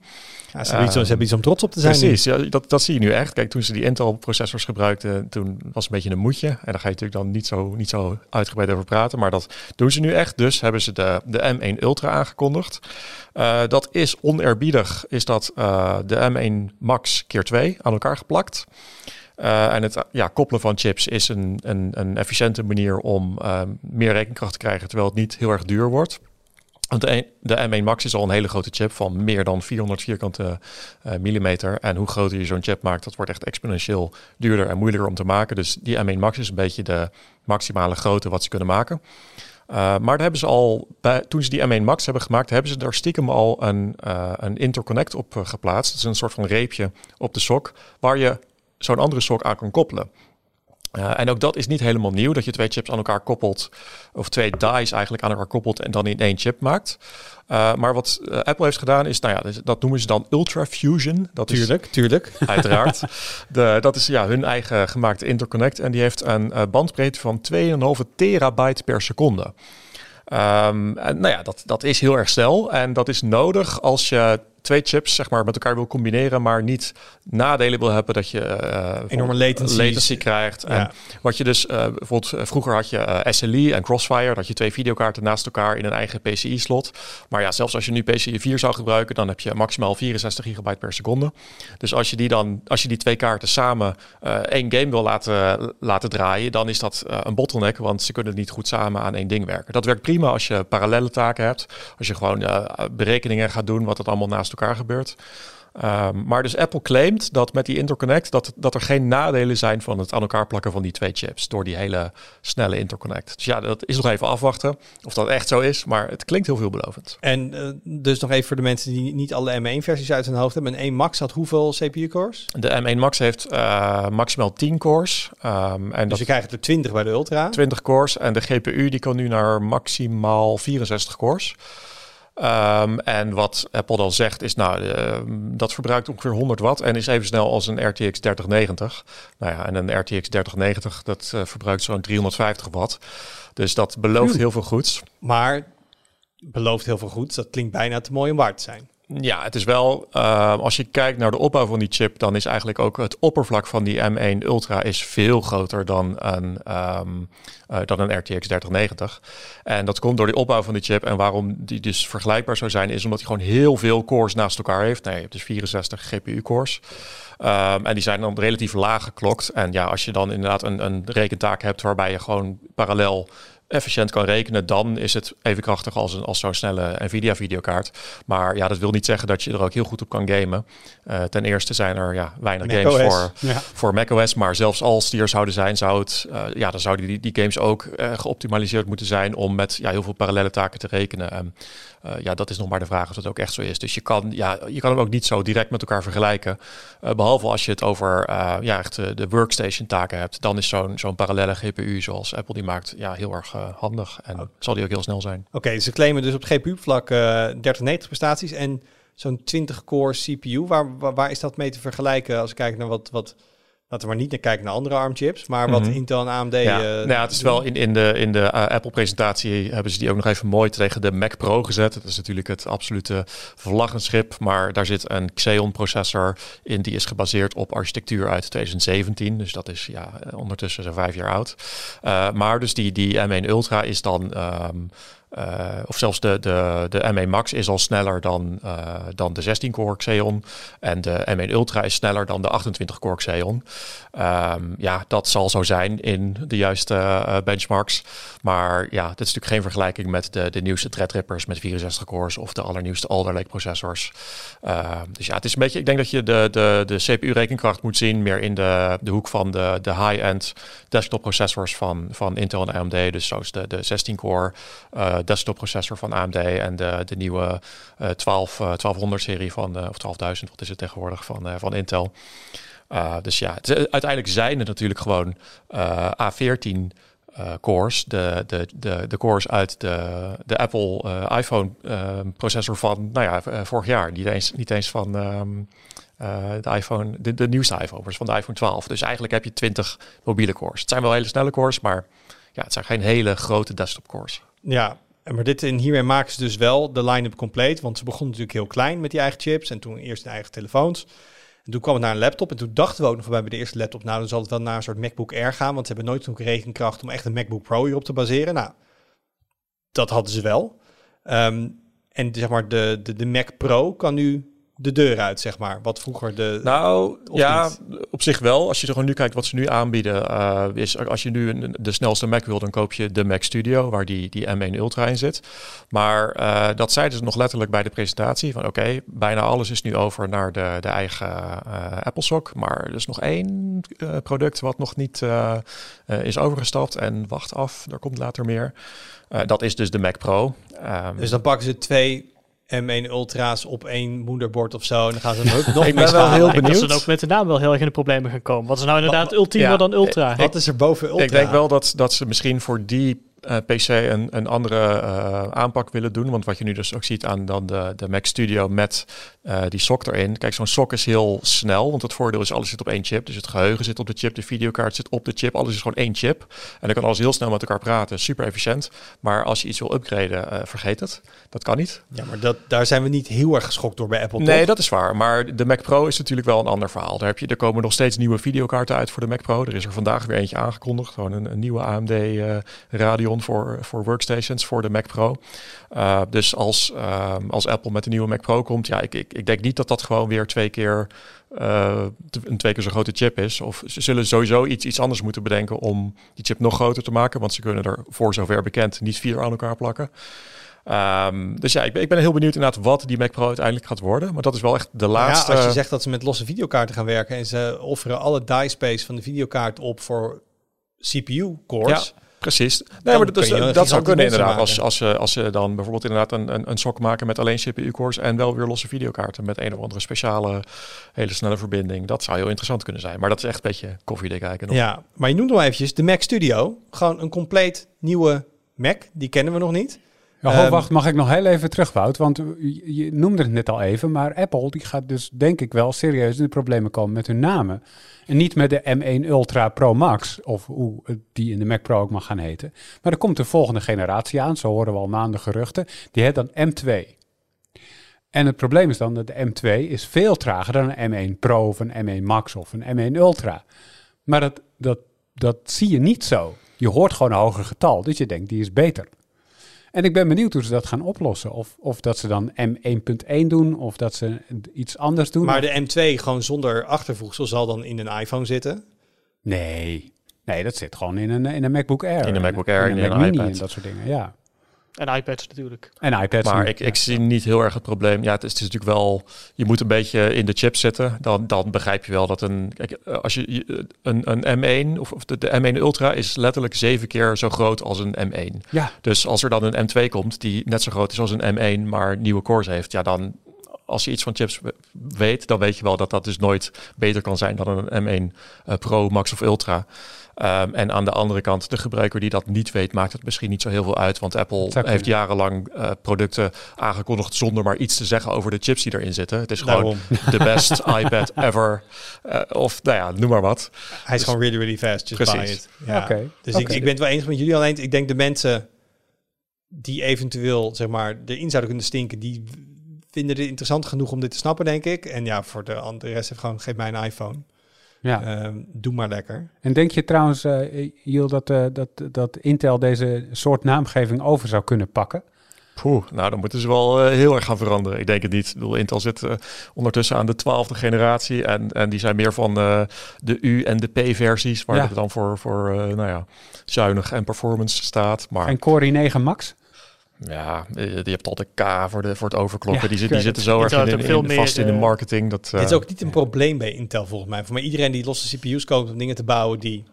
Ze, hebben iets, ze om trots op te zijn. Precies, ja, dat, dat zie je nu echt. Kijk, toen ze die Intel-processors gebruikten, toen was het een beetje een moedje. En daar ga je natuurlijk dan niet zo, niet zo uitgebreid over praten. Maar dat doen ze nu echt. Dus hebben ze de, de M1 Ultra aangekondigd. Eh, dat is oneerbiedig, is dat eh, de M1 Max keer 2 aan elkaar geplakt. Eh, en het ja, koppelen van chips is een, een, een efficiënte manier om meer rekenkracht te krijgen, terwijl het niet heel erg duur wordt. Want de, een- de M1 Max is al een hele grote chip van meer dan 400 vierkante eh, millimeter. En hoe groter je zo'n chip maakt, dat wordt echt exponentieel duurder en moeilijker om te maken. Dus die M1 Max is een beetje de maximale grootte wat ze kunnen maken. Eh, maar hebben ze al, bij, toen ze die M1 Max hebben gemaakt, hebben ze daar stiekem al een, eh, een interconnect op geplaatst. Dat is een soort van reepje op de sok, waar je zo'n andere sok aan kan koppelen. Eh, en ook dat is niet helemaal nieuw, dat je twee chips aan elkaar koppelt, of twee dies eigenlijk aan elkaar koppelt en dan in één chip maakt. Eh, maar wat eh, Apple heeft gedaan is, nou ja, dus dat noemen ze dan Ultra Fusion. Dat is Tuurlijk, tuurlijk. [LAUGHS] uiteraard. De, dat is ja, hun eigen gemaakte interconnect. En die heeft een bandbreedte van 2,5 terabyte per seconde. Ehm, en nou ja, dat, dat is heel erg snel. En dat is nodig als je twee chips zeg maar, met elkaar wil combineren, maar niet nadelen wil hebben dat je eh, Enorme latencies. latency krijgt. En wat je dus, eh, bijvoorbeeld eh, vroeger had je eh, SLI en Crossfire, dat je twee videokaarten naast elkaar in een eigen PCI-slot. Maar ja, zelfs als je nu PCI 4 zou gebruiken, dan heb je maximaal 64 gigabyte per seconde. Dus als je die dan, als je die twee kaarten samen eh, één game wil laten, laten draaien, dan is dat eh, een bottleneck, want ze kunnen niet goed samen aan één ding werken. Dat werkt prima als je parallele taken hebt, als je gewoon eh, berekeningen gaat doen, wat het allemaal naast elkaar gebeurt. Ehm, maar dus Apple claimt dat met die interconnect dat, dat er geen nadelen zijn van het aan elkaar plakken van die twee chips door die hele snelle interconnect. Dus ja, dat is nog even afwachten of dat echt zo is, maar het klinkt heel veelbelovend. En uh, dus nog even voor de mensen die niet alle M1-versies uit hun hoofd hebben. Een 1 Max had hoeveel CPU-cores? De M1 Max heeft uh, maximaal 10 cores. Um, en dus dat je krijgt er 20 bij de Ultra? 20 cores en de GPU die kan nu naar maximaal 64 cores. Um, en wat Apple dan zegt is, nou, uh, dat verbruikt ongeveer 100 watt en is even snel als een RTX 3090. Nou ja, en een RTX 3090, dat uh, verbruikt zo'n 350 watt. Dus dat belooft heel veel goeds. Maar belooft heel veel goeds, dat klinkt bijna te mooi om waar te zijn. Ja, het is wel, uh, als je kijkt naar de opbouw van die chip, dan is eigenlijk ook het oppervlak van die M1 Ultra is veel groter dan een, um, uh, dan een RTX 3090. En dat komt door die opbouw van die chip. En waarom die dus vergelijkbaar zou zijn, is omdat hij gewoon heel veel cores naast elkaar heeft. Nee, je hebt dus 64 GPU-cores. Um, en die zijn dan relatief laag geklokt. En ja, als je dan inderdaad een, een rekentaak hebt waarbij je gewoon parallel efficiënt kan rekenen, dan is het even krachtig als, een, als zo'n snelle Nvidia videokaart. Maar ja, dat wil niet zeggen dat je er ook heel goed op kan gamen. Uh, ten eerste zijn er ja, weinig Mac games OS. voor, ja. voor macOS. Maar zelfs als die er zouden zijn, zou het, uh, ja, dan zouden die, die games ook uh, geoptimaliseerd moeten zijn om met ja, heel veel parallele taken te rekenen. En, ja, dat is nog maar de vraag of dat ook echt zo is. Dus je kan, ja, je kan hem ook niet zo direct met elkaar vergelijken. behalve als je het over ja, echt de workstation taken hebt. Dan is zo'n zo'n parallele GPU zoals Apple die maakt ja, heel erg handig. En oh. zal die ook heel snel zijn. Oké, okay, ze claimen dus op GPU-vlak uh, 3090 prestaties en zo'n 20-core CPU. Waar, waar, waar, is dat mee te vergelijken als ik kijk naar wat, wat Laten we maar niet naar kijken naar andere ARM-chips, maar wat mm-hmm. Intel en AMD... Ja, uh, nou ja, het is wel in, in de, in de uh, Apple-presentatie hebben ze die ook nog even mooi tegen de Mac Pro gezet. Dat is natuurlijk het absolute vlaggenschip, maar daar zit een Xeon-processor in. Die is gebaseerd op architectuur uit 2017, dus dat is ja, ondertussen zo'n vijf jaar oud. Uh, maar dus die, die M1 Ultra is dan... Um, uh, of zelfs de, de, de M1 Max is al sneller dan, uh, dan de 16-core Xeon. En de M1 Ultra is sneller dan de 28-core Xeon. Um, ja, dat zal zo zijn in de juiste uh, benchmarks. Maar ja, dit is natuurlijk geen vergelijking met de, de nieuwste Threadrippers met 64 cores of de allernieuwste Alder Lake processors. dus ja, het is een beetje, ik denk dat je de, de, de CPU-rekenkracht moet zien meer in de, de hoek van de, de high-end desktop processors van, van Intel en AMD. Dus zoals de, de 16-core desktop processor van AMD en de, de nieuwe uh, 12, uh, 1200 serie van, of 12.000, wat is het tegenwoordig, van, van Intel. Dus ja, uiteindelijk zijn het natuurlijk gewoon A14 cores, de, de, de, de cores uit de, de Apple iPhone processor van, nou ja, vorig jaar. Niet eens, niet eens van... Uh, de iPhone, de, de nieuwste iPhone, van de iPhone 12. Dus eigenlijk heb je 20 mobiele cores. Het zijn wel hele snelle cores, maar ja, het zijn geen hele grote desktop cores. Ja, maar dit, en hiermee maken ze dus wel de line-up compleet. Want ze begonnen natuurlijk heel klein met die eigen chips. En toen eerst de eigen telefoons. En toen kwam het naar een laptop. En toen dachten we ook nog bij de eerste laptop... nou, dan zal het wel naar een soort MacBook Air gaan. Want ze hebben nooit genoeg rekenkracht om echt een MacBook Pro hierop te baseren. Nou, dat hadden ze wel. Um, en zeg maar, de, de, de Mac Pro kan nu de deur uit, zeg maar. Wat vroeger de. Nou ja, op zich wel. Als je er gewoon nu kijkt wat ze nu aanbieden, uh, is als je nu een, de snelste Mac wil, dan koop je de Mac Studio, waar die, die M1 Ultra in zit. Maar uh, dat zeiden ze nog letterlijk bij de presentatie: van oké, bijna alles is nu over naar de, de eigen uh, Apple Sock. Maar er is nog één product wat nog niet is overgestapt. En wacht af, er komt later meer. dat is dus de Mac Pro. Um, dus dan pakken ze twee M1 Ultra's op één moederbord of zo. En dan gaan ze ook [LAUGHS] nog Ik ben wel heel benieuwd. Dat ze ook met de naam wel heel erg in de problemen gaan komen. Wat is nou inderdaad wat, ultiem ja, dan Ultra? Wat is er boven Ultra? Ik denk wel dat, dat ze misschien voor die uh, PC een, een andere uh, aanpak willen doen. Want wat je nu dus ook ziet aan dan de, de Mac Studio met uh, die sok erin. Kijk, zo'n sok is heel snel, want het voordeel is alles zit op één chip. Dus het geheugen zit op de chip, de videokaart zit op de chip. Alles is gewoon één chip. En dan kan alles heel snel met elkaar praten. Super efficiënt. Maar als je iets wil upgraden, vergeet het. Dat kan niet. Ja, maar dat, daar zijn we niet heel erg geschokt door bij Apple. Nee, toch? dat is waar. Maar de Mac Pro is natuurlijk wel een ander verhaal. Daar heb je, er komen nog steeds nieuwe videokaarten uit voor de Mac Pro. Er is er vandaag weer eentje aangekondigd. Gewoon een, een nieuwe AMD Voor, voor workstations voor de Mac Pro. Uh, dus als, uh, als Apple met een nieuwe Mac Pro komt, ja, ik, ik, ik denk niet dat dat gewoon weer twee keer uh, een twee keer zo grote chip is. Of ze zullen sowieso iets, iets anders moeten bedenken om die chip nog groter te maken, want ze kunnen er voor zover bekend niet vier aan elkaar plakken. Ehm, dus ja, ik ben, ik ben heel benieuwd inderdaad wat die Mac Pro uiteindelijk gaat worden. Maar dat is wel echt de laatste... Ja, als je zegt dat ze met losse videokaarten gaan werken en ze offeren alle die space van de videokaart op voor CPU-cores. Ja, precies. Nee, maar dat, is, dat zou kunnen inderdaad. Als, als, ze, als ze dan bijvoorbeeld inderdaad een, een, een sok maken met alleen CPU-cores en wel weer losse videokaarten met een of andere speciale hele snelle verbinding. Dat zou heel interessant kunnen zijn. Maar dat is echt een beetje koffiedik kijken. nog. Ja, maar je noemt nog eventjes de Mac Studio. Gewoon een compleet nieuwe Mac. Die kennen we nog niet. Ja, ho, Ehm, wacht, mag ik nog heel even terug, Wout? Want je, je noemde het net al even, maar Apple die gaat dus denk ik wel serieus in de problemen komen met hun namen. En niet met de M1 Ultra Pro Max, of hoe die in de Mac Pro ook mag gaan heten. Maar er komt de volgende generatie aan, zo horen we al maanden geruchten. Die heet dan M2. En het probleem is dan dat de M2 is veel trager dan een M1 Pro of een M1 Max of een M1 Ultra. Maar dat, dat, dat zie je niet zo. Je hoort gewoon een hoger getal, dus je denkt die is beter. En ik ben benieuwd hoe ze dat gaan oplossen. Of, of dat ze dan M1.1 doen, of dat ze iets anders doen. Maar de M2 gewoon zonder achtervoegsel zal dan in een iPhone zitten. Nee, nee, dat zit gewoon in een, in een MacBook Air. In een MacBook Air, in in een een Mac Mini iPad. en dat soort dingen, ja. En iPads natuurlijk. En iPads. Maar nu, ik, ja. ik zie niet heel erg het probleem. Ja, het is, het is natuurlijk wel. Je moet een beetje in de chip zitten. Dan, dan begrijp je wel dat een. Kijk, eh, als je je- een, een M1 of, of de, de M1 Ultra is letterlijk zeven keer zo groot als een M1. Ja, Dus als er dan een M2 komt die net zo groot is als een M1, maar nieuwe cores heeft, ja, dan als je iets van chips we- weet, dan weet je wel dat dat dus nooit beter kan zijn dan een M1 eh, Pro, Max of Ultra. Ehm, en aan de andere kant, de gebruiker die dat niet weet, maakt het misschien niet zo heel veel uit. Want Apple heeft jarenlang eh, producten aangekondigd zonder maar iets te zeggen over de chips die erin zitten. Het is gewoon [LAUGHS] de best iPad ever. Eh, of nou ja, noem maar wat. Hij is gewoon really, really fast. Just buy Precies. it. Ja. oké. Dus ik, ik ben het wel eens met jullie. Alleen ik denk de mensen die eventueel zeg maar erin zouden kunnen stinken, die vinden het interessant genoeg om dit te snappen, denk ik. En ja, voor de, an- de rest heeft gewoon geef mij een iPhone. Ja. Ehm, doe maar lekker. En denk je trouwens, eh Jill, dat, eh, dat, dat Intel deze soort naamgeving over zou kunnen pakken? Poeh, nou dan moeten ze wel eh, heel erg gaan veranderen. Ik denk het niet. Ik bedoel, Intel zit eh, ondertussen aan de twaalfde generatie. En, en die zijn meer van eh, de U- en de P-versies. Waar Ja. het dan voor, voor eh, nou ja, zuinig en performance staat. Maar En Core i9 Max? Ja, eh, je hebt al de K voor, de, voor het overklokken. Ja, die, die zitten zo erg in, heeft in, ook veel in- vast in de eh, marketing. Dat, eh, Dit is ook niet een probleem bij Intel volgens mij. Voor mij iedereen die losse CPU's koopt om dingen te bouwen, die,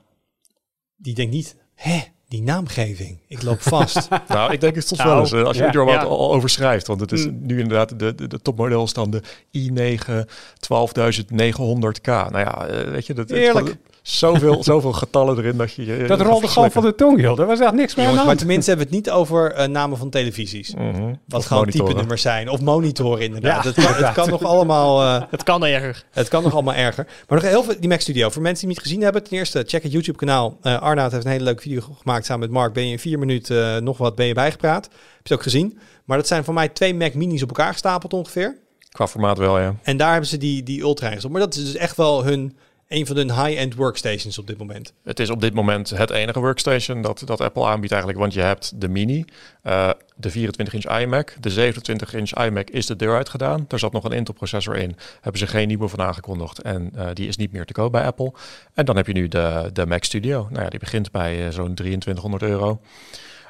die denkt niet, hè, die naamgeving, ik loop vast. [LAUGHS] Nou, ik denk het soms Nou, wel eens. eh, Als je ja, er ja. wat al overschrijft. Want het is Mm. nu inderdaad de, de, de topmodel is dan de i9 12900K. Nou ja, eh, weet je, dat, het- Heerlijk. Zoveel, [LAUGHS] zoveel getallen erin dat je... je Dat rolde gewoon van de tong, joh. Er was echt niks meer Jongens, maar tenminste hebben we het niet over eh, namen van televisies. Mhm. Wat Of gewoon monitoren. type nummers zijn. Of monitoren inderdaad. Ja, het, kan, het inderdaad. kan nog allemaal... eh, Het kan erger. Het kan nog allemaal erger. Maar nog heel veel, die Mac Studio. Voor mensen die het niet gezien hebben, ten eerste, check het YouTube kanaal. Eh Arnaud heeft een hele leuke video gemaakt samen met Mark. Ben je in vier minuten nog wat ben je bijgepraat. Heb je het ook gezien. Maar dat zijn voor mij twee Mac Minis op elkaar gestapeld ongeveer. Qua formaat wel, ja. En daar hebben ze die, die Ultra op. Maar dat is dus echt wel hun, een van hun high-end workstations op dit moment. Het is op dit moment het enige workstation dat, dat Apple aanbiedt eigenlijk. Want je hebt de Mini, eh, de 24-inch iMac. De 27-inch iMac is de deur uitgedaan. Daar zat nog een Intel processor in. Hebben ze geen nieuwe van aangekondigd. En eh, die is niet meer te koop bij Apple. En dan heb je nu de, de Mac Studio. Nou ja, die begint bij eh, zo'n 2300 euro.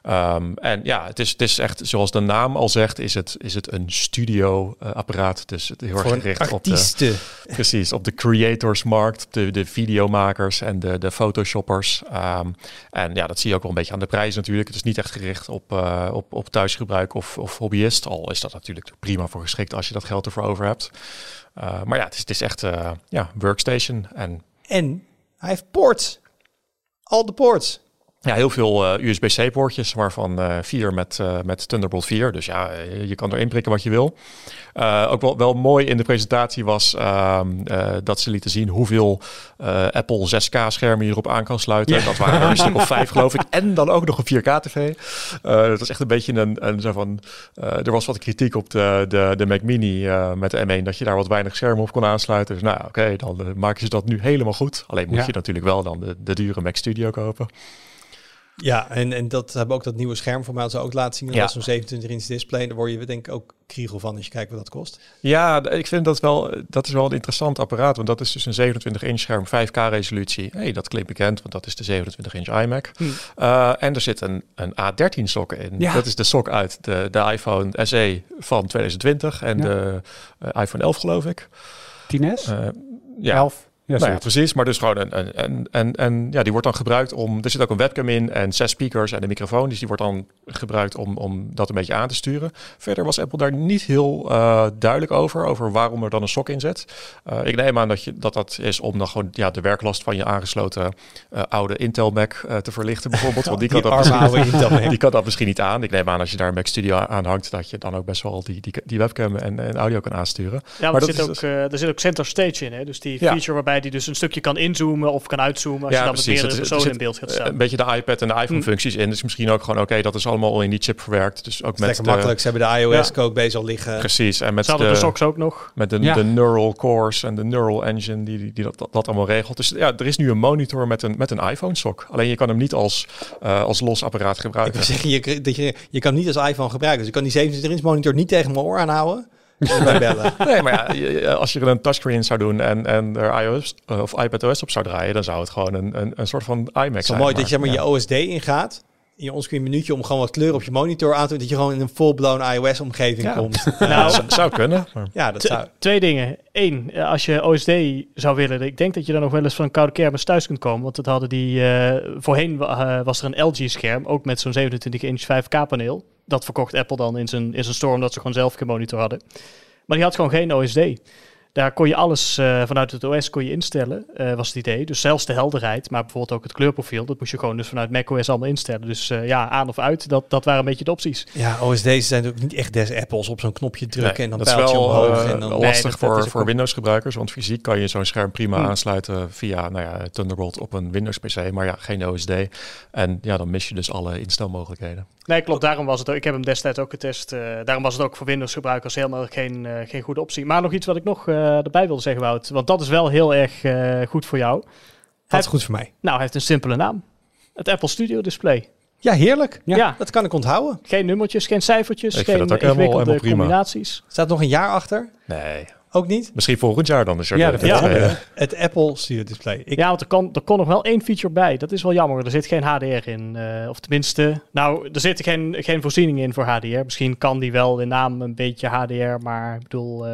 Ehm, en ja, het is, het is echt, zoals de naam al zegt, is het, is het een studio-apparaat. dus het heel erg gericht op de. Precies, op de creatorsmarkt, de, de videomakers en de, de photoshoppers. Ehm, en ja, dat zie je ook wel een beetje aan de prijs natuurlijk. Het is niet echt gericht op, eh, op, op thuisgebruik of, of hobbyist. Al is dat natuurlijk prima voor geschikt als je dat geld ervoor over hebt. Eh, maar ja, het is, het is echt eh, ja, workstation. En En hij heeft ports. Al de ports. Ja, heel veel eh, USB-C poortjes, waarvan eh, vier met, eh, met Thunderbolt 4. Dus ja, je kan erin prikken wat je wil. Ook wel, wel mooi in de presentatie was ehm, eh, dat ze lieten zien hoeveel Apple 6K schermen je erop aan kan sluiten. Dat waren er een stuk of [LAUGHS] vijf geloof ik. En dan ook nog een 4K tv. Eh dat was echt een beetje een, een zo van... er was wat kritiek op de, de, de Mac Mini met de M1 dat je daar wat weinig schermen op kon aansluiten. Dus nou oké, dan maken ze dat nu helemaal goed. Alleen moet Ja. je natuurlijk wel dan de, de dure Mac Studio kopen. Ja, en, en dat hebben ook dat nieuwe scherm voor mij zo ook laten zien. Dat Ja. is zo'n 27 inch display. Daar word je denk ik ook kriegel van als je kijkt wat dat kost. Ja, ik vind dat wel, dat is wel een interessant apparaat. Want dat is dus een 27 inch scherm, 5K resolutie. hey, dat klinkt bekend, want dat is de 27 inch iMac. Hm. Eh, en er zit een, een A13 sok in. Ja. Dat is de sok uit de, de iPhone SE van 2020 en Ja. de eh, iPhone 11 geloof ik. 10S? Eh, ja, 11? Ja, Nou ja, precies. Maar dus gewoon een, een, een, en, en ja, die wordt dan gebruikt om. Er zit ook een webcam in en zes speakers en een microfoon. Dus die wordt dan gebruikt om, om dat een beetje aan te sturen. Verder was Apple daar niet heel eh, duidelijk over, over waarom er dan een sok in zit. Eh, ik neem aan dat, je, dat dat is om dan gewoon ja, de werklast van je aangesloten eh, oude Intel Mac eh, te verlichten, bijvoorbeeld. Want die kan, [LAUGHS] dat arme misschien, oude Intel Mac. [LAUGHS] die kan dat misschien niet aan. Ik neem aan als je daar een Mac Studio aan hangt, dat je dan ook best wel die, die, die webcam en, en audio kan aansturen. Ja, Maar maar er dat zit, is ook, eh, er zit ook center stage in. Hè? Dus die Ja. feature waarbij die dus een stukje kan inzoomen of kan uitzoomen. Als Ja, je dan precies. met meerdere er personen zit, in beeld gaat eh, staan. Een beetje de iPad en de iPhone Hm. functies in. Dus misschien ook gewoon, oké, dat is allemaal al in die chip verwerkt. Dus ook met de, makkelijk. Ze hebben de iOS Ja. code bezig al liggen. Precies. En met de de, socks ook nog. met de, Ja. de neural cores en de neural engine die, die, die dat, dat, dat allemaal regelt. Dus ja, er is nu een monitor met een, met een iPhone sok. Alleen je kan hem niet als, eh, als los apparaat Ik gebruiken. wil zeggen, je, dat je, je kan hem niet als iPhone gebruiken. Dus je kan die 27 inch monitor niet tegen mijn oor aanhouden. [LAUGHS] Bellen. Nee, maar ja, als je er een touchscreen in zou doen en, en er iOS eh, of iPadOS op zou draaien, dan zou het gewoon een, een, een soort van iMac Het is zijn. wel mooi dat je maar, ja. je OSD ingaat. In je onscreen minuutje om gewoon wat kleur op je monitor aan te doen. Dat je gewoon in een full-blown iOS-omgeving Ja. komt. [LAUGHS] Nou, zou, zou kunnen. Maar. Ja, dat zou... Twee dingen. Eén, eh, als je OSD zou willen, ik denk dat je dan nog wel eens van een koude kermis thuis kunt komen. Want dat hadden die, eh, voorheen wa- was er een LG-scherm, ook met zo'n 27 inch 5K-paneel. Dat verkocht Apple dan in zijn, in zijn store, omdat ze gewoon zelf geen monitor hadden. Maar die had gewoon geen OSD. Daar kon je alles eh, vanuit het OS kon je instellen, eh, was het idee. Dus zelfs de helderheid, maar bijvoorbeeld ook het kleurprofiel. Dat moest je gewoon dus vanuit macOS allemaal instellen. Dus eh, ja, aan of uit, dat, dat waren een beetje de opties. Ja, OSD's zijn ook niet echt des Apples. Op zo'n knopje drukken Nee, en dan dat is pijltje wel omhoog. en dan... Lastig dat- dat voor, voor Windows-gebruikers, want fysiek kan je zo'n scherm prima Hmm. aansluiten via nou ja, Thunderbolt op een Windows-PC, maar ja, geen OSD. En ja, dan mis je dus alle instelmogelijkheden. Nee, klopt. Daarom was het ook. Ik heb hem destijds ook getest. daarom was het ook voor Windows gebruikers helemaal geen, geen goede optie. Maar nog iets wat ik nog erbij wilde zeggen, Wout. Want dat is wel heel erg eh, goed voor jou. Dat is goed voor mij. Nou, hij heeft een simpele naam. Het Apple Studio Display. Ja, heerlijk. Ja. Ja. Dat kan ik onthouden. Geen nummertjes, geen cijfertjes, Ik geen dat ook helemaal- ingewikkelde helemaal prima. combinaties. Staat nog een jaar achter? Nee, Ook niet? misschien volgend jaar dan is Ja, de- ja. tweede. Het Apple Studio Display. Ik, Ja, want er kon, er kon nog wel één feature bij. Dat is wel jammer. Er zit geen HDR in. eh, of tenminste, nou, er zitten geen, geen voorzieningen in voor HDR. Misschien kan die wel in naam een beetje HDR. Maar ik bedoel, eh,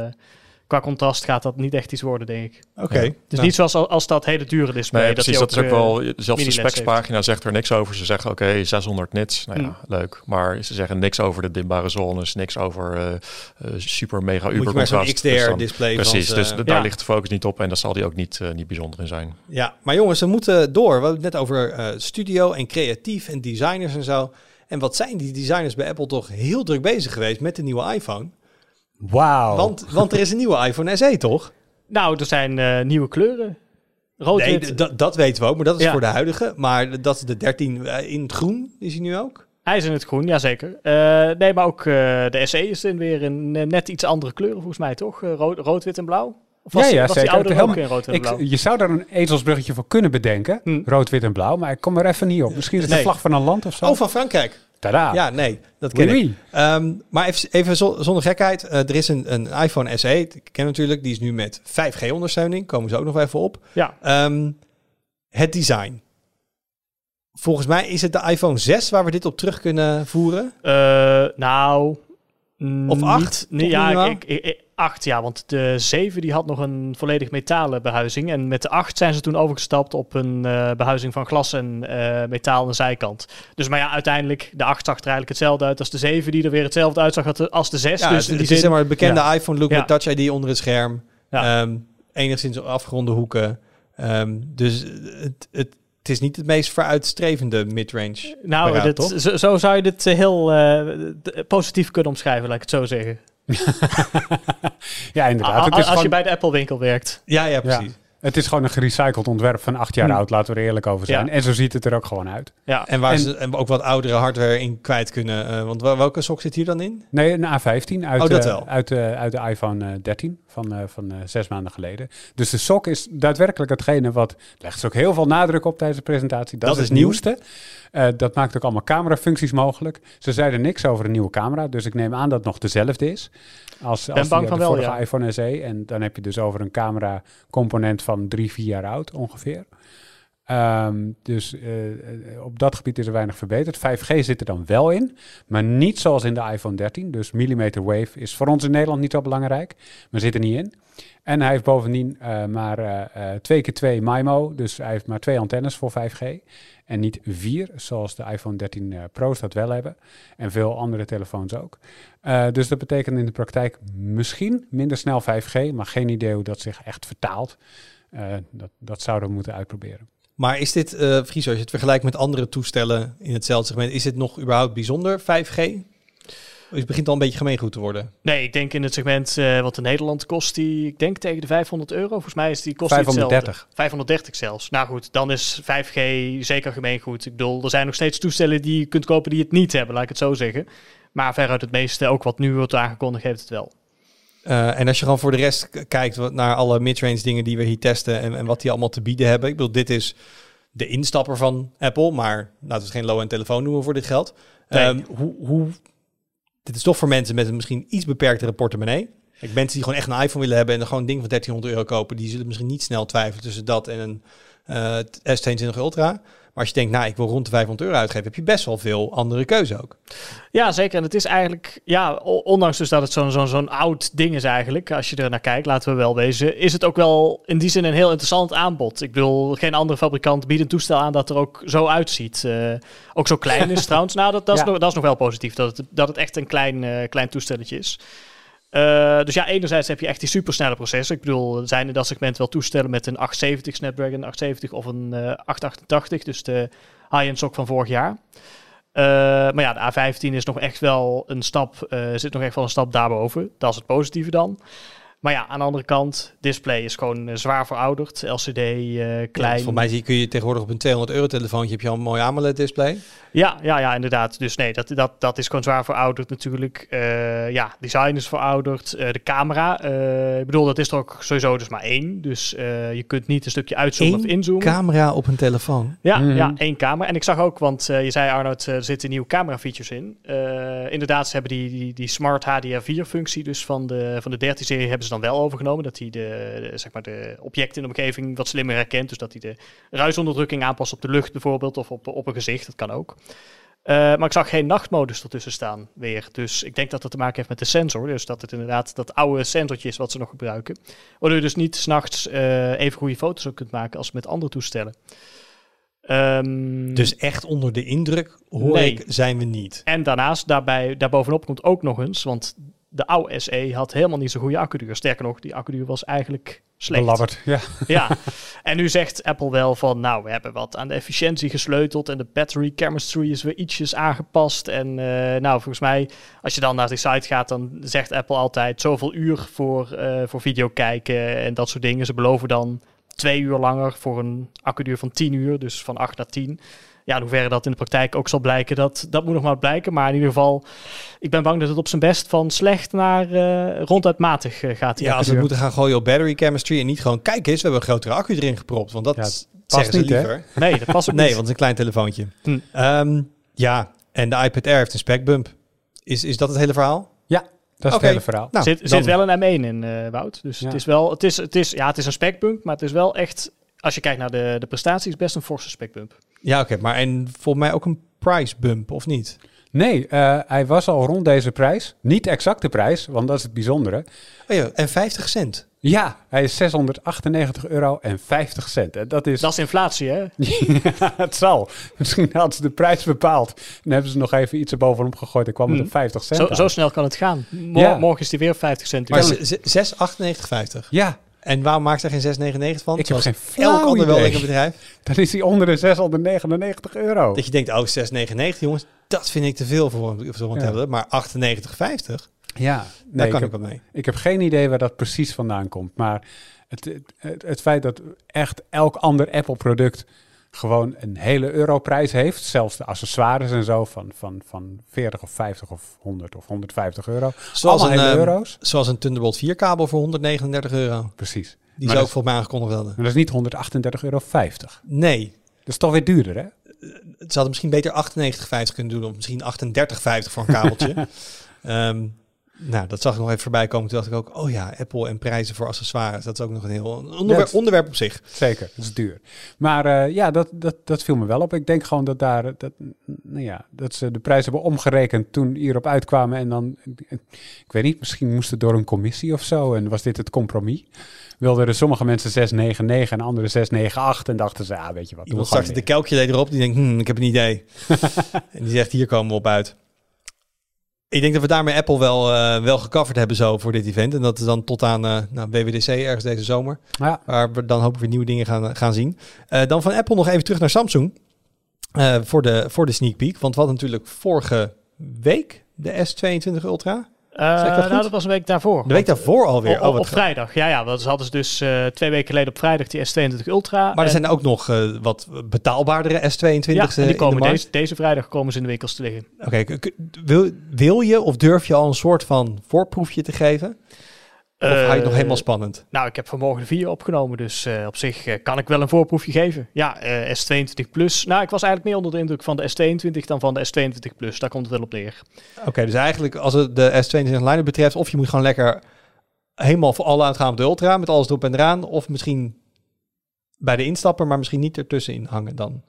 qua contrast gaat dat niet echt iets worden, denk ik. Oké. Ja. Dus Nou, niet zoals al- als dat hele dure display. Nee, precies. Dat is ook eh, wel. Zelfs de specspagina zegt er niks over. Ze zeggen oké, 600 nits. Nou ja, Hmm. leuk. Maar ze zeggen niks over de dimbare zones, niks over eh, eh, super mega uber contrast. Dus dan- XDR-display Precies, van dus ze- de- daar Ja. ligt de focus niet op en daar zal die ook niet, eh, niet bijzonder in zijn. Ja, maar jongens, we moeten door. We hadden het net over eh, studio en creatief en designers en zo. En wat zijn die designers bij Apple toch heel druk bezig geweest met de nieuwe iPhone? Wauw. Want, want er is een nieuwe iPhone SE, toch? Nou, er zijn eh, nieuwe kleuren. Rood, nee, dat- dat weten we ook, maar dat is Ja. voor de huidige. Maar dat is de 13 eh, in het groen, is hij nu ook? Hij is in het groen, jazeker. Eh nee, maar ook eh, de SE is in weer in eh, net iets andere kleuren, volgens mij, toch? Eh, rood, rood, wit en blauw? Of was, Ja, ja, was die oude Helemaal- ook in rood en Ik, blauw? je zou daar een ezelsbruggetje voor kunnen bedenken. Hm. Rood, wit en blauw. Maar ik kom er even niet op. Misschien is het Nee. de vlag van een land of zo. Oh, van Frankrijk. Tada. Ja, nee, dat ken Oui, ik. oui. Ehm, maar even, even zo- zonder gekheid. eh, er is een, een iPhone SE, ik ken natuurlijk, die is nu met 5G-ondersteuning. Komen ze ook nog even op. Ja, Ehm, het design. Volgens mij is het de iPhone 6 waar we dit op terug kunnen voeren. Eh, nou... Of acht, niet- nee, toch ja, ik, ik- acht, ja. Want de 7 die had nog een volledig metalen behuizing. En met de 8 zijn ze toen overgestapt op een eh, behuizing van glas en eh, metaal aan de zijkant. Dus maar ja, uiteindelijk, de 8 zag er eigenlijk hetzelfde uit als de 7, die er weer hetzelfde uitzag als de- als de 6. Ja, dus het, in het die is zeg maar het bekende ja. iPhone look Ja. met Touch ID onder het scherm. Ehm, enigszins afgeronde hoeken. Ehm, dus het, het, het is niet het meest vooruitstrevende midrange. Nou, dit, zo, zo zou je dit eh, heel positief kunnen omschrijven, laat ik het zo zeggen. [LAUGHS] ja, inderdaad. A- Het is als je bij de Apple winkel werkt. Ja, ja, precies. Het is gewoon een gerecycled ontwerp van acht jaar Hm. oud, laten we er eerlijk over zijn. Ja. En zo ziet het er ook gewoon uit. Ja, En waar En- ze en ook wat oudere hardware in kwijt kunnen. eh, want wel- welke sok zit hier dan in? Nee, een A15 uit, Oh, dat eh, wel. uit, eh, uit de iPhone eh, 13 van, eh, van eh, zes maanden geleden. Dus de sok is daadwerkelijk hetgene wat... legt ze ook heel veel nadruk op tijdens de presentatie. Dat, Dat is het nieuw. Eh, dat maakt ook allemaal camerafuncties mogelijk. Ze zeiden niks over een nieuwe camera. Dus ik neem aan dat het nog dezelfde is. Als, als die de wel, vorige ja. iPhone SE. En dan heb je dus over een camera component van drie, vier jaar oud ongeveer. Ehm, dus eh, eh, op dat gebied is er weinig verbeterd. 5G zit er dan wel in, maar niet zoals in de iPhone 13. Dus millimeter wave is voor ons in Nederland niet zo belangrijk, maar zit er niet in. En hij heeft bovendien maar twee keer twee MIMO, dus hij heeft maar twee antennes voor 5G. En niet vier, zoals de iPhone 13 eh, Pro's dat wel hebben. En veel andere telefoons ook. Eh, dus dat betekent in de praktijk misschien minder snel 5G, maar geen idee hoe dat zich echt vertaalt. Eh, dat, dat zouden we moeten uitproberen. Maar is dit, eh Friso, als je het vergelijkt met andere toestellen in hetzelfde segment, is dit nog überhaupt bijzonder 5G? Het begint al een beetje gemeengoed te worden. Nee, ik denk in het segment eh, wat in Nederland kost, die, ik denk tegen de 500 euro. Volgens mij is die kost die hetzelfde. 530. 530 zelfs. Nou goed, dan is 5G zeker gemeengoed. Ik bedoel, er zijn nog steeds toestellen die je kunt kopen die het niet hebben, laat ik het zo zeggen. Maar veruit het meeste, ook wat nu wordt aangekondigd, heeft het wel. Eh, en als je gewoon voor de rest kijkt wat, naar alle midrange dingen die we hier testen en, en wat die allemaal te bieden hebben. Ik bedoel, dit is de instapper van Apple, maar laten we het geen low-end telefoon noemen voor dit geld. Nee. Ehm, hoe, hoe, dit is toch voor mensen met een misschien iets beperktere portemonnee. Kijk, mensen die gewoon echt een iPhone willen hebben en er gewoon een ding van 1300 euro kopen, die zullen misschien niet snel twijfelen tussen dat en een eh, S22 Ultra. Maar als je denkt, nou, ik wil rond de 500 euro uitgeven, heb je best wel veel andere keuze ook. Ja, zeker. En het is eigenlijk, ja, ondanks dus dat het zo'n zo'n zo'n oud ding is eigenlijk, als je er naar kijkt, laten we wel wezen, is het ook wel in die zin een heel interessant aanbod. Ik bedoel, geen andere fabrikant biedt een toestel aan dat er ook zo uitziet. Eh, ook zo klein is [LAUGHS] trouwens. Nou, dat, dat, Ja. is nog, dat is nog wel positief, dat het, dat het echt een klein, eh, klein toestelletje is. Eh, dus ja, enerzijds heb je echt die supersnelle processor. Ik bedoel, er zijn in dat segment wel toestellen met een 870 Snapdragon 870 of een eh 888, dus de high-end sok van vorig jaar. Eh, maar ja, de A15 is nog echt wel een stap, eh, zit nog echt wel een stap daarboven. Dat is het positieve dan. Maar ja, aan de andere kant, display is gewoon eh, zwaar verouderd. LCD, eh, Ja, klein. dus voor mij zie, kun je tegenwoordig op een 200 euro telefoontje heb je al een mooi AMOLED display. Ja, ja, ja, inderdaad. Dus nee, dat, dat, dat is gewoon zwaar verouderd natuurlijk. Eh, ja, design is verouderd. Eh, de camera, eh, ik bedoel, dat is er ook sowieso dus maar één. Dus eh, je kunt niet een stukje uitzoomen Eén of inzoomen. Camera op een telefoon. Ja, Mhm. ja, één camera. En ik zag ook, want eh, je zei Arnoud, er zitten nieuwe camera features in. Eh, inderdaad, ze hebben die, die, die smart HDR4-functie dus van de, van de 13-serie hebben ze dan wel overgenomen. Dat hij de, de, zeg maar de objecten in de omgeving wat slimmer herkent. Dus dat hij de ruisonderdrukking aanpast op de lucht bijvoorbeeld of op, op een gezicht. Dat kan ook. Eh, maar ik zag geen nachtmodus ertussen staan weer. Dus ik denk dat dat te maken heeft met de sensor. Dus dat het inderdaad dat oude sensortje is wat ze nog gebruiken. Waardoor je dus niet s'nachts eh even goede foto's ook kunt maken als met andere toestellen. Ehm, Dus echt onder de indruk, hoor Nee. ik, zijn we niet. en daarnaast, daarbij, daarbovenop komt ook nog eens, want de oude SE had helemaal niet zo'n goede accuduur. Sterker nog, die accuduur was eigenlijk slecht. Belabberd, ja. Ja, [LAUGHS] en nu zegt Apple wel van, nou, we hebben wat aan de efficiëntie gesleuteld en de battery chemistry is weer ietsjes aangepast. En eh, nou, volgens mij, als je dan naar die site gaat, dan zegt Apple altijd zoveel uur voor, eh, voor video kijken en dat soort dingen. Ze beloven dan twee uur langer voor een accuduur van 10 uur, dus van 8 naar 10. Ja, in hoeverre dat in de praktijk ook zal blijken, dat, dat moet nog maar blijken. Maar in ieder geval, ik ben bang dat het op zijn best van slecht naar eh, ronduit matig eh, gaat. Ja, als we moeten gaan gooien op battery chemistry en niet gewoon, kijk eens, we hebben een grotere accu erin gepropt. Want dat Ja, zeggen past ze niet, hè? liever. Nee, dat past ook Nee, niet. want het is een klein telefoontje. Hm. Ehm, ja, en de iPad Air heeft een specbump. Is, is dat het hele verhaal? Dat is het hele verhaal. Nou, zit, zit wel een M1 in, eh, Wout. Dus Ja. het is wel, het is, het is, ja, het is een specbump, maar het is wel echt, als je kijkt naar de, de prestaties, best een forse specbump. Ja, oké, maar en volgens mij ook een price bump, of niet? Nee, eh, hij was al rond deze prijs. Niet exact de prijs, want dat is het bijzondere. Oh ja, en 50 cent. Ja, hij is 698 euro en 50 cent. En dat is... Dat is inflatie, hè? [LAUGHS] Ja, het zal. Misschien hadden ze de prijs bepaald. En hebben ze nog even iets erbovenop gegooid en kwam het Hmm. op 50 cent Zo, zo snel kan het gaan. Mor- Ja. Morgen is die weer 50 cent. Maar duurder. z- z- 6,98,50. Ja, En waarom maakt er geen 6,99 van? Ik heb geen elk ander bedrijf. dan is hij onder de 699 euro. Dat je denkt, oh, 6,99 jongens, dat vind ik te veel voor, een Ja. tablet. Maar 98,50. Ja, Daar nee, ik kan ik heb, wat mee. ik heb geen idee waar dat precies vandaan komt. Maar het, het, het, het feit dat echt elk ander Apple-product gewoon een hele europrijs heeft, zelfs de accessoires en zo van, van, van 40 of 50 of 100 of 150 euro. Zoals Allemaal een, hele ehm, euro's. Zoals een Thunderbolt 4 kabel voor 139 euro. Precies. Die ook dat- volgens mij aangekondigd hadden. Maar dat is niet 138,50 euro. Dat Nee, is toch weer duurder, hè? het hadden misschien beter 98,50 kunnen doen. Of misschien 38,50 voor een kabeltje. [LAUGHS] Ehm, nou, dat zag ik nog even voorbij komen. Toen dacht ik ook, oh ja, Apple en prijzen voor accessoires. Dat is ook nog een heel onderwerp, onderwerp op zich. Zeker, dat is duur. Maar eh, ja, dat, dat, dat viel me wel op. Ik denk gewoon dat daar, dat, nou ja, dat ze de prijs hebben omgerekend toen hierop uitkwamen. En dan, ik weet niet, misschien moest het door een commissie of zo. En was dit het compromis? Wilden er sommige mensen 699 en andere 698 en dachten ze, ah, weet je wat, Iemand straks de meer. calculator erop. Die denkt, hm, ik heb een idee. [LAUGHS] en die zegt, hier komen we op uit. Ik denk dat we daarmee Apple wel, eh, wel gecoverd hebben zo voor dit event. En dat is dan tot aan eh nou, WWDC ergens deze zomer. Ja, Waar we dan hopen we nieuwe dingen gaan, gaan zien. Eh, dan van Apple nog even terug naar Samsung. voor, de, voor de sneak peek. Want hadden natuurlijk vorige week de S22 Ultra. Ik dat nou, was een week daarvoor. De week daarvoor alweer. Op, Oh, op, vrijdag, ja, ja. Dat hadden ze dus eh, twee weken geleden op vrijdag die S22 Ultra. Maar er zijn ook nog eh, wat betaalbaardere S22's ja, en die de komen deze, deze vrijdag komen ze in de winkels te liggen. Oké, wil, wil je of durf je al een soort van voorproefje te geven? Of je het nog Eh, helemaal spannend? Nou, ik heb vanmorgen de video opgenomen, dus eh, op zich eh, kan ik wel een voorproefje geven. Ja, eh, S22 Plus. Nou, ik was eigenlijk meer onder de indruk van de S22 dan van de S22 Plus. Daar komt het wel op neer. Oké, dus eigenlijk als het de S22 line betreft, of je moet gewoon lekker helemaal voor alle uitgaan op de Ultra met alles erop en eraan, of misschien bij de instapper, maar misschien niet ertussenin hangen dan.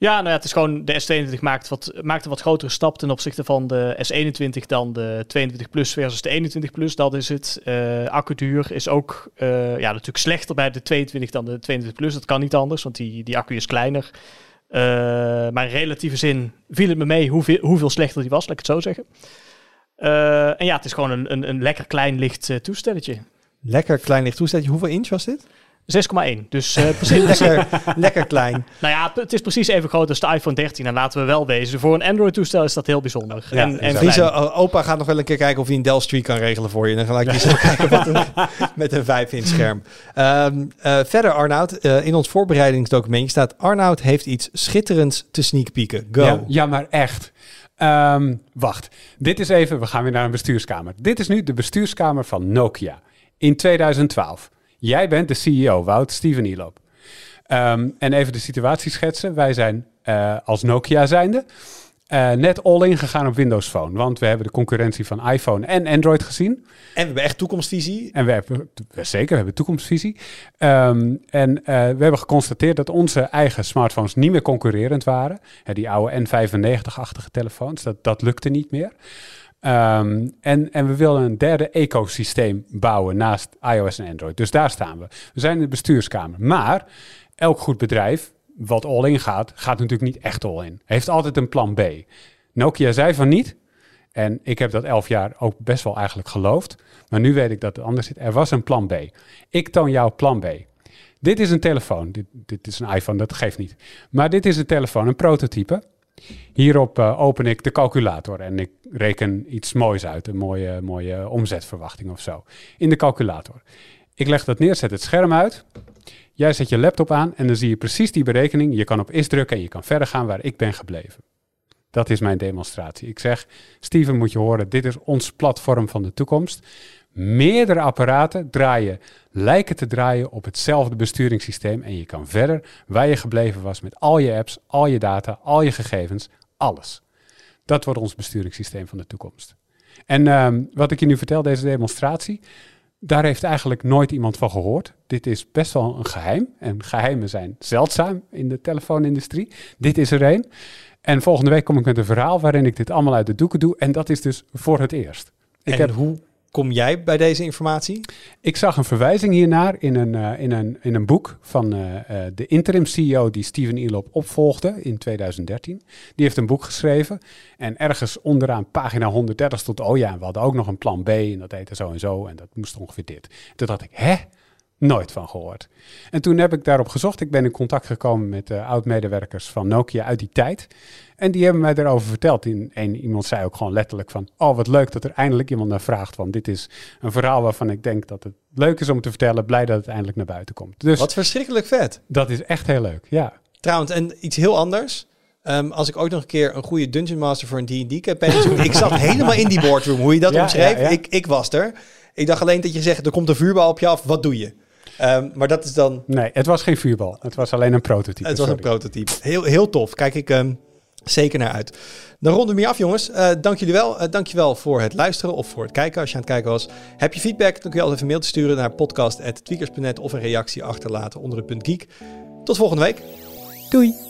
Ja, nou ja, het is gewoon de S22 maakt, wat, maakt een wat grotere stap ten opzichte van de S21 dan de 22 Plus versus de 21 Plus. Dat is het. Eh accuduur is ook eh, ja, natuurlijk slechter bij de 22 dan de 22 Plus. Dat kan niet anders, want die, die accu is kleiner. Eh, maar in relatieve zin viel het me mee hoeveel, hoeveel slechter die was, laat ik het zo zeggen. En ja, het is gewoon een, een, een lekker klein licht toestelletje. 6,1. Lekker klein licht toesteltje. Hoeveel inch was dit? Dus eh, [LAUGHS] precies, lekker, lekker klein. Nou ja, het is precies even groot als de iPhone 13. En laten we wel wezen, voor een Android-toestel is dat heel bijzonder. Ja, en, en Friese, opa gaat nog wel een keer kijken of hij een Dell Streak kan regelen voor je. Dan gelijk eens even kijken wat een, [LAUGHS] met een 5 inch scherm. Ehm, eh, verder Arnoud, eh, in ons voorbereidingsdocumentje staat Arnoud heeft iets schitterends te sneak peeken. Go. Ja, ja, maar echt. Ehm, wacht, dit is even, we gaan weer naar een bestuurskamer. Dit is nu de bestuurskamer van Nokia in 2012. Jij bent de CEO, Wout Steven Elop. Ehm, en even de situatie schetsen. Wij zijn eh, als Nokia zijnde eh, net all-in gegaan op Windows Phone. Want we hebben de concurrentie van iPhone en Android gezien. En we hebben echt toekomstvisie. En we hebben, zeker, we hebben toekomstvisie. Ehm, en eh, we hebben geconstateerd dat onze eigen smartphones niet meer concurrerend waren. Hè, die oude N95-achtige telefoons, dat, dat lukte niet meer. Ehm, en, en we willen een derde ecosysteem bouwen naast iOS en Android. Dus daar staan we. We zijn in de bestuurskamer. Maar elk goed bedrijf wat all-in gaat, gaat natuurlijk niet echt all-in. Heeft altijd een plan B. Nokia zei van niet. En ik heb dat elf jaar ook best wel eigenlijk geloofd. Maar nu weet ik dat het anders zit. Er was een plan B. Ik toon jou plan B. Dit is een telefoon. Dit, dit is een iPhone, dat geeft niet. Maar dit is een telefoon, een prototype. Hierop eh, open ik de calculator en ik reken iets moois uit. Een mooie, mooie omzetverwachting of zo. In de calculator. Ik leg dat neer, zet het scherm uit. Jij zet je laptop aan en dan zie je precies die berekening. Je kan op is drukken en je kan verder gaan waar ik ben gebleven. Dat is mijn demonstratie. Ik zeg, Steven moet je horen, dit is ons platform van de toekomst. Meerdere apparaten draaien, lijken te draaien op hetzelfde besturingssysteem. En je kan verder waar je gebleven was met al je apps, al je data, al je gegevens, alles. Dat wordt ons besturingssysteem van de toekomst. En ehm, wat ik je nu vertel, deze demonstratie, daar heeft eigenlijk nooit iemand van gehoord. Dit is best wel een geheim. En geheimen zijn zeldzaam in de telefoonindustrie. Dit is er een. En volgende week kom ik met een verhaal waarin ik dit allemaal uit de doeken doe. En dat is dus voor het eerst. Ik, en heb, hoe kom jij bij deze informatie? ik zag een verwijzing hiernaar in een, eh, in een, in een boek van eh, eh, de interim CEO die Steven Elop opvolgde in 2013. Die heeft een boek geschreven. En ergens onderaan pagina 130 stond, oh ja, we hadden ook nog een plan B. En dat heette zo en zo. En dat moest ongeveer dit. Toen dacht ik, hè? Nooit van gehoord. En toen heb ik daarop gezocht. Ik ben in contact gekomen met uh, oud-medewerkers van Nokia uit die tijd. En die hebben mij daarover verteld. En iemand zei ook gewoon letterlijk van... oh, wat leuk dat er eindelijk iemand naar vraagt. Want dit is een verhaal waarvan ik denk dat het leuk is om te vertellen. Blij dat het eindelijk naar buiten komt. Dus wat verschrikkelijk vet. Dat is echt heel leuk, ja. Trouwens, en iets heel anders. Um, als ik ook nog een keer een goede Dungeon Master voor een D&D campaign zoek. ik zat [LAUGHS] helemaal in die boardroom, hoe je dat ja, omschreef. Ja, Ik, ik was er. Ik dacht alleen dat je zegt, er komt een vuurbal op je af. Wat doe je? Um, maar dat is dan... Nee, het was geen vuurbal. Het was alleen een prototype. Het was een prototype. Heel, heel tof. Kijk ik um, zeker naar uit. Dan ronden we hier af, jongens. Uh, dank jullie wel. Uh, dank je wel voor het luisteren of voor het kijken als je aan het kijken was. Heb je feedback, dan kun je altijd even een mail sturen naar podcast.tweakers.net of een reactie achterlaten onder het punt geek. Tot volgende week. Doei.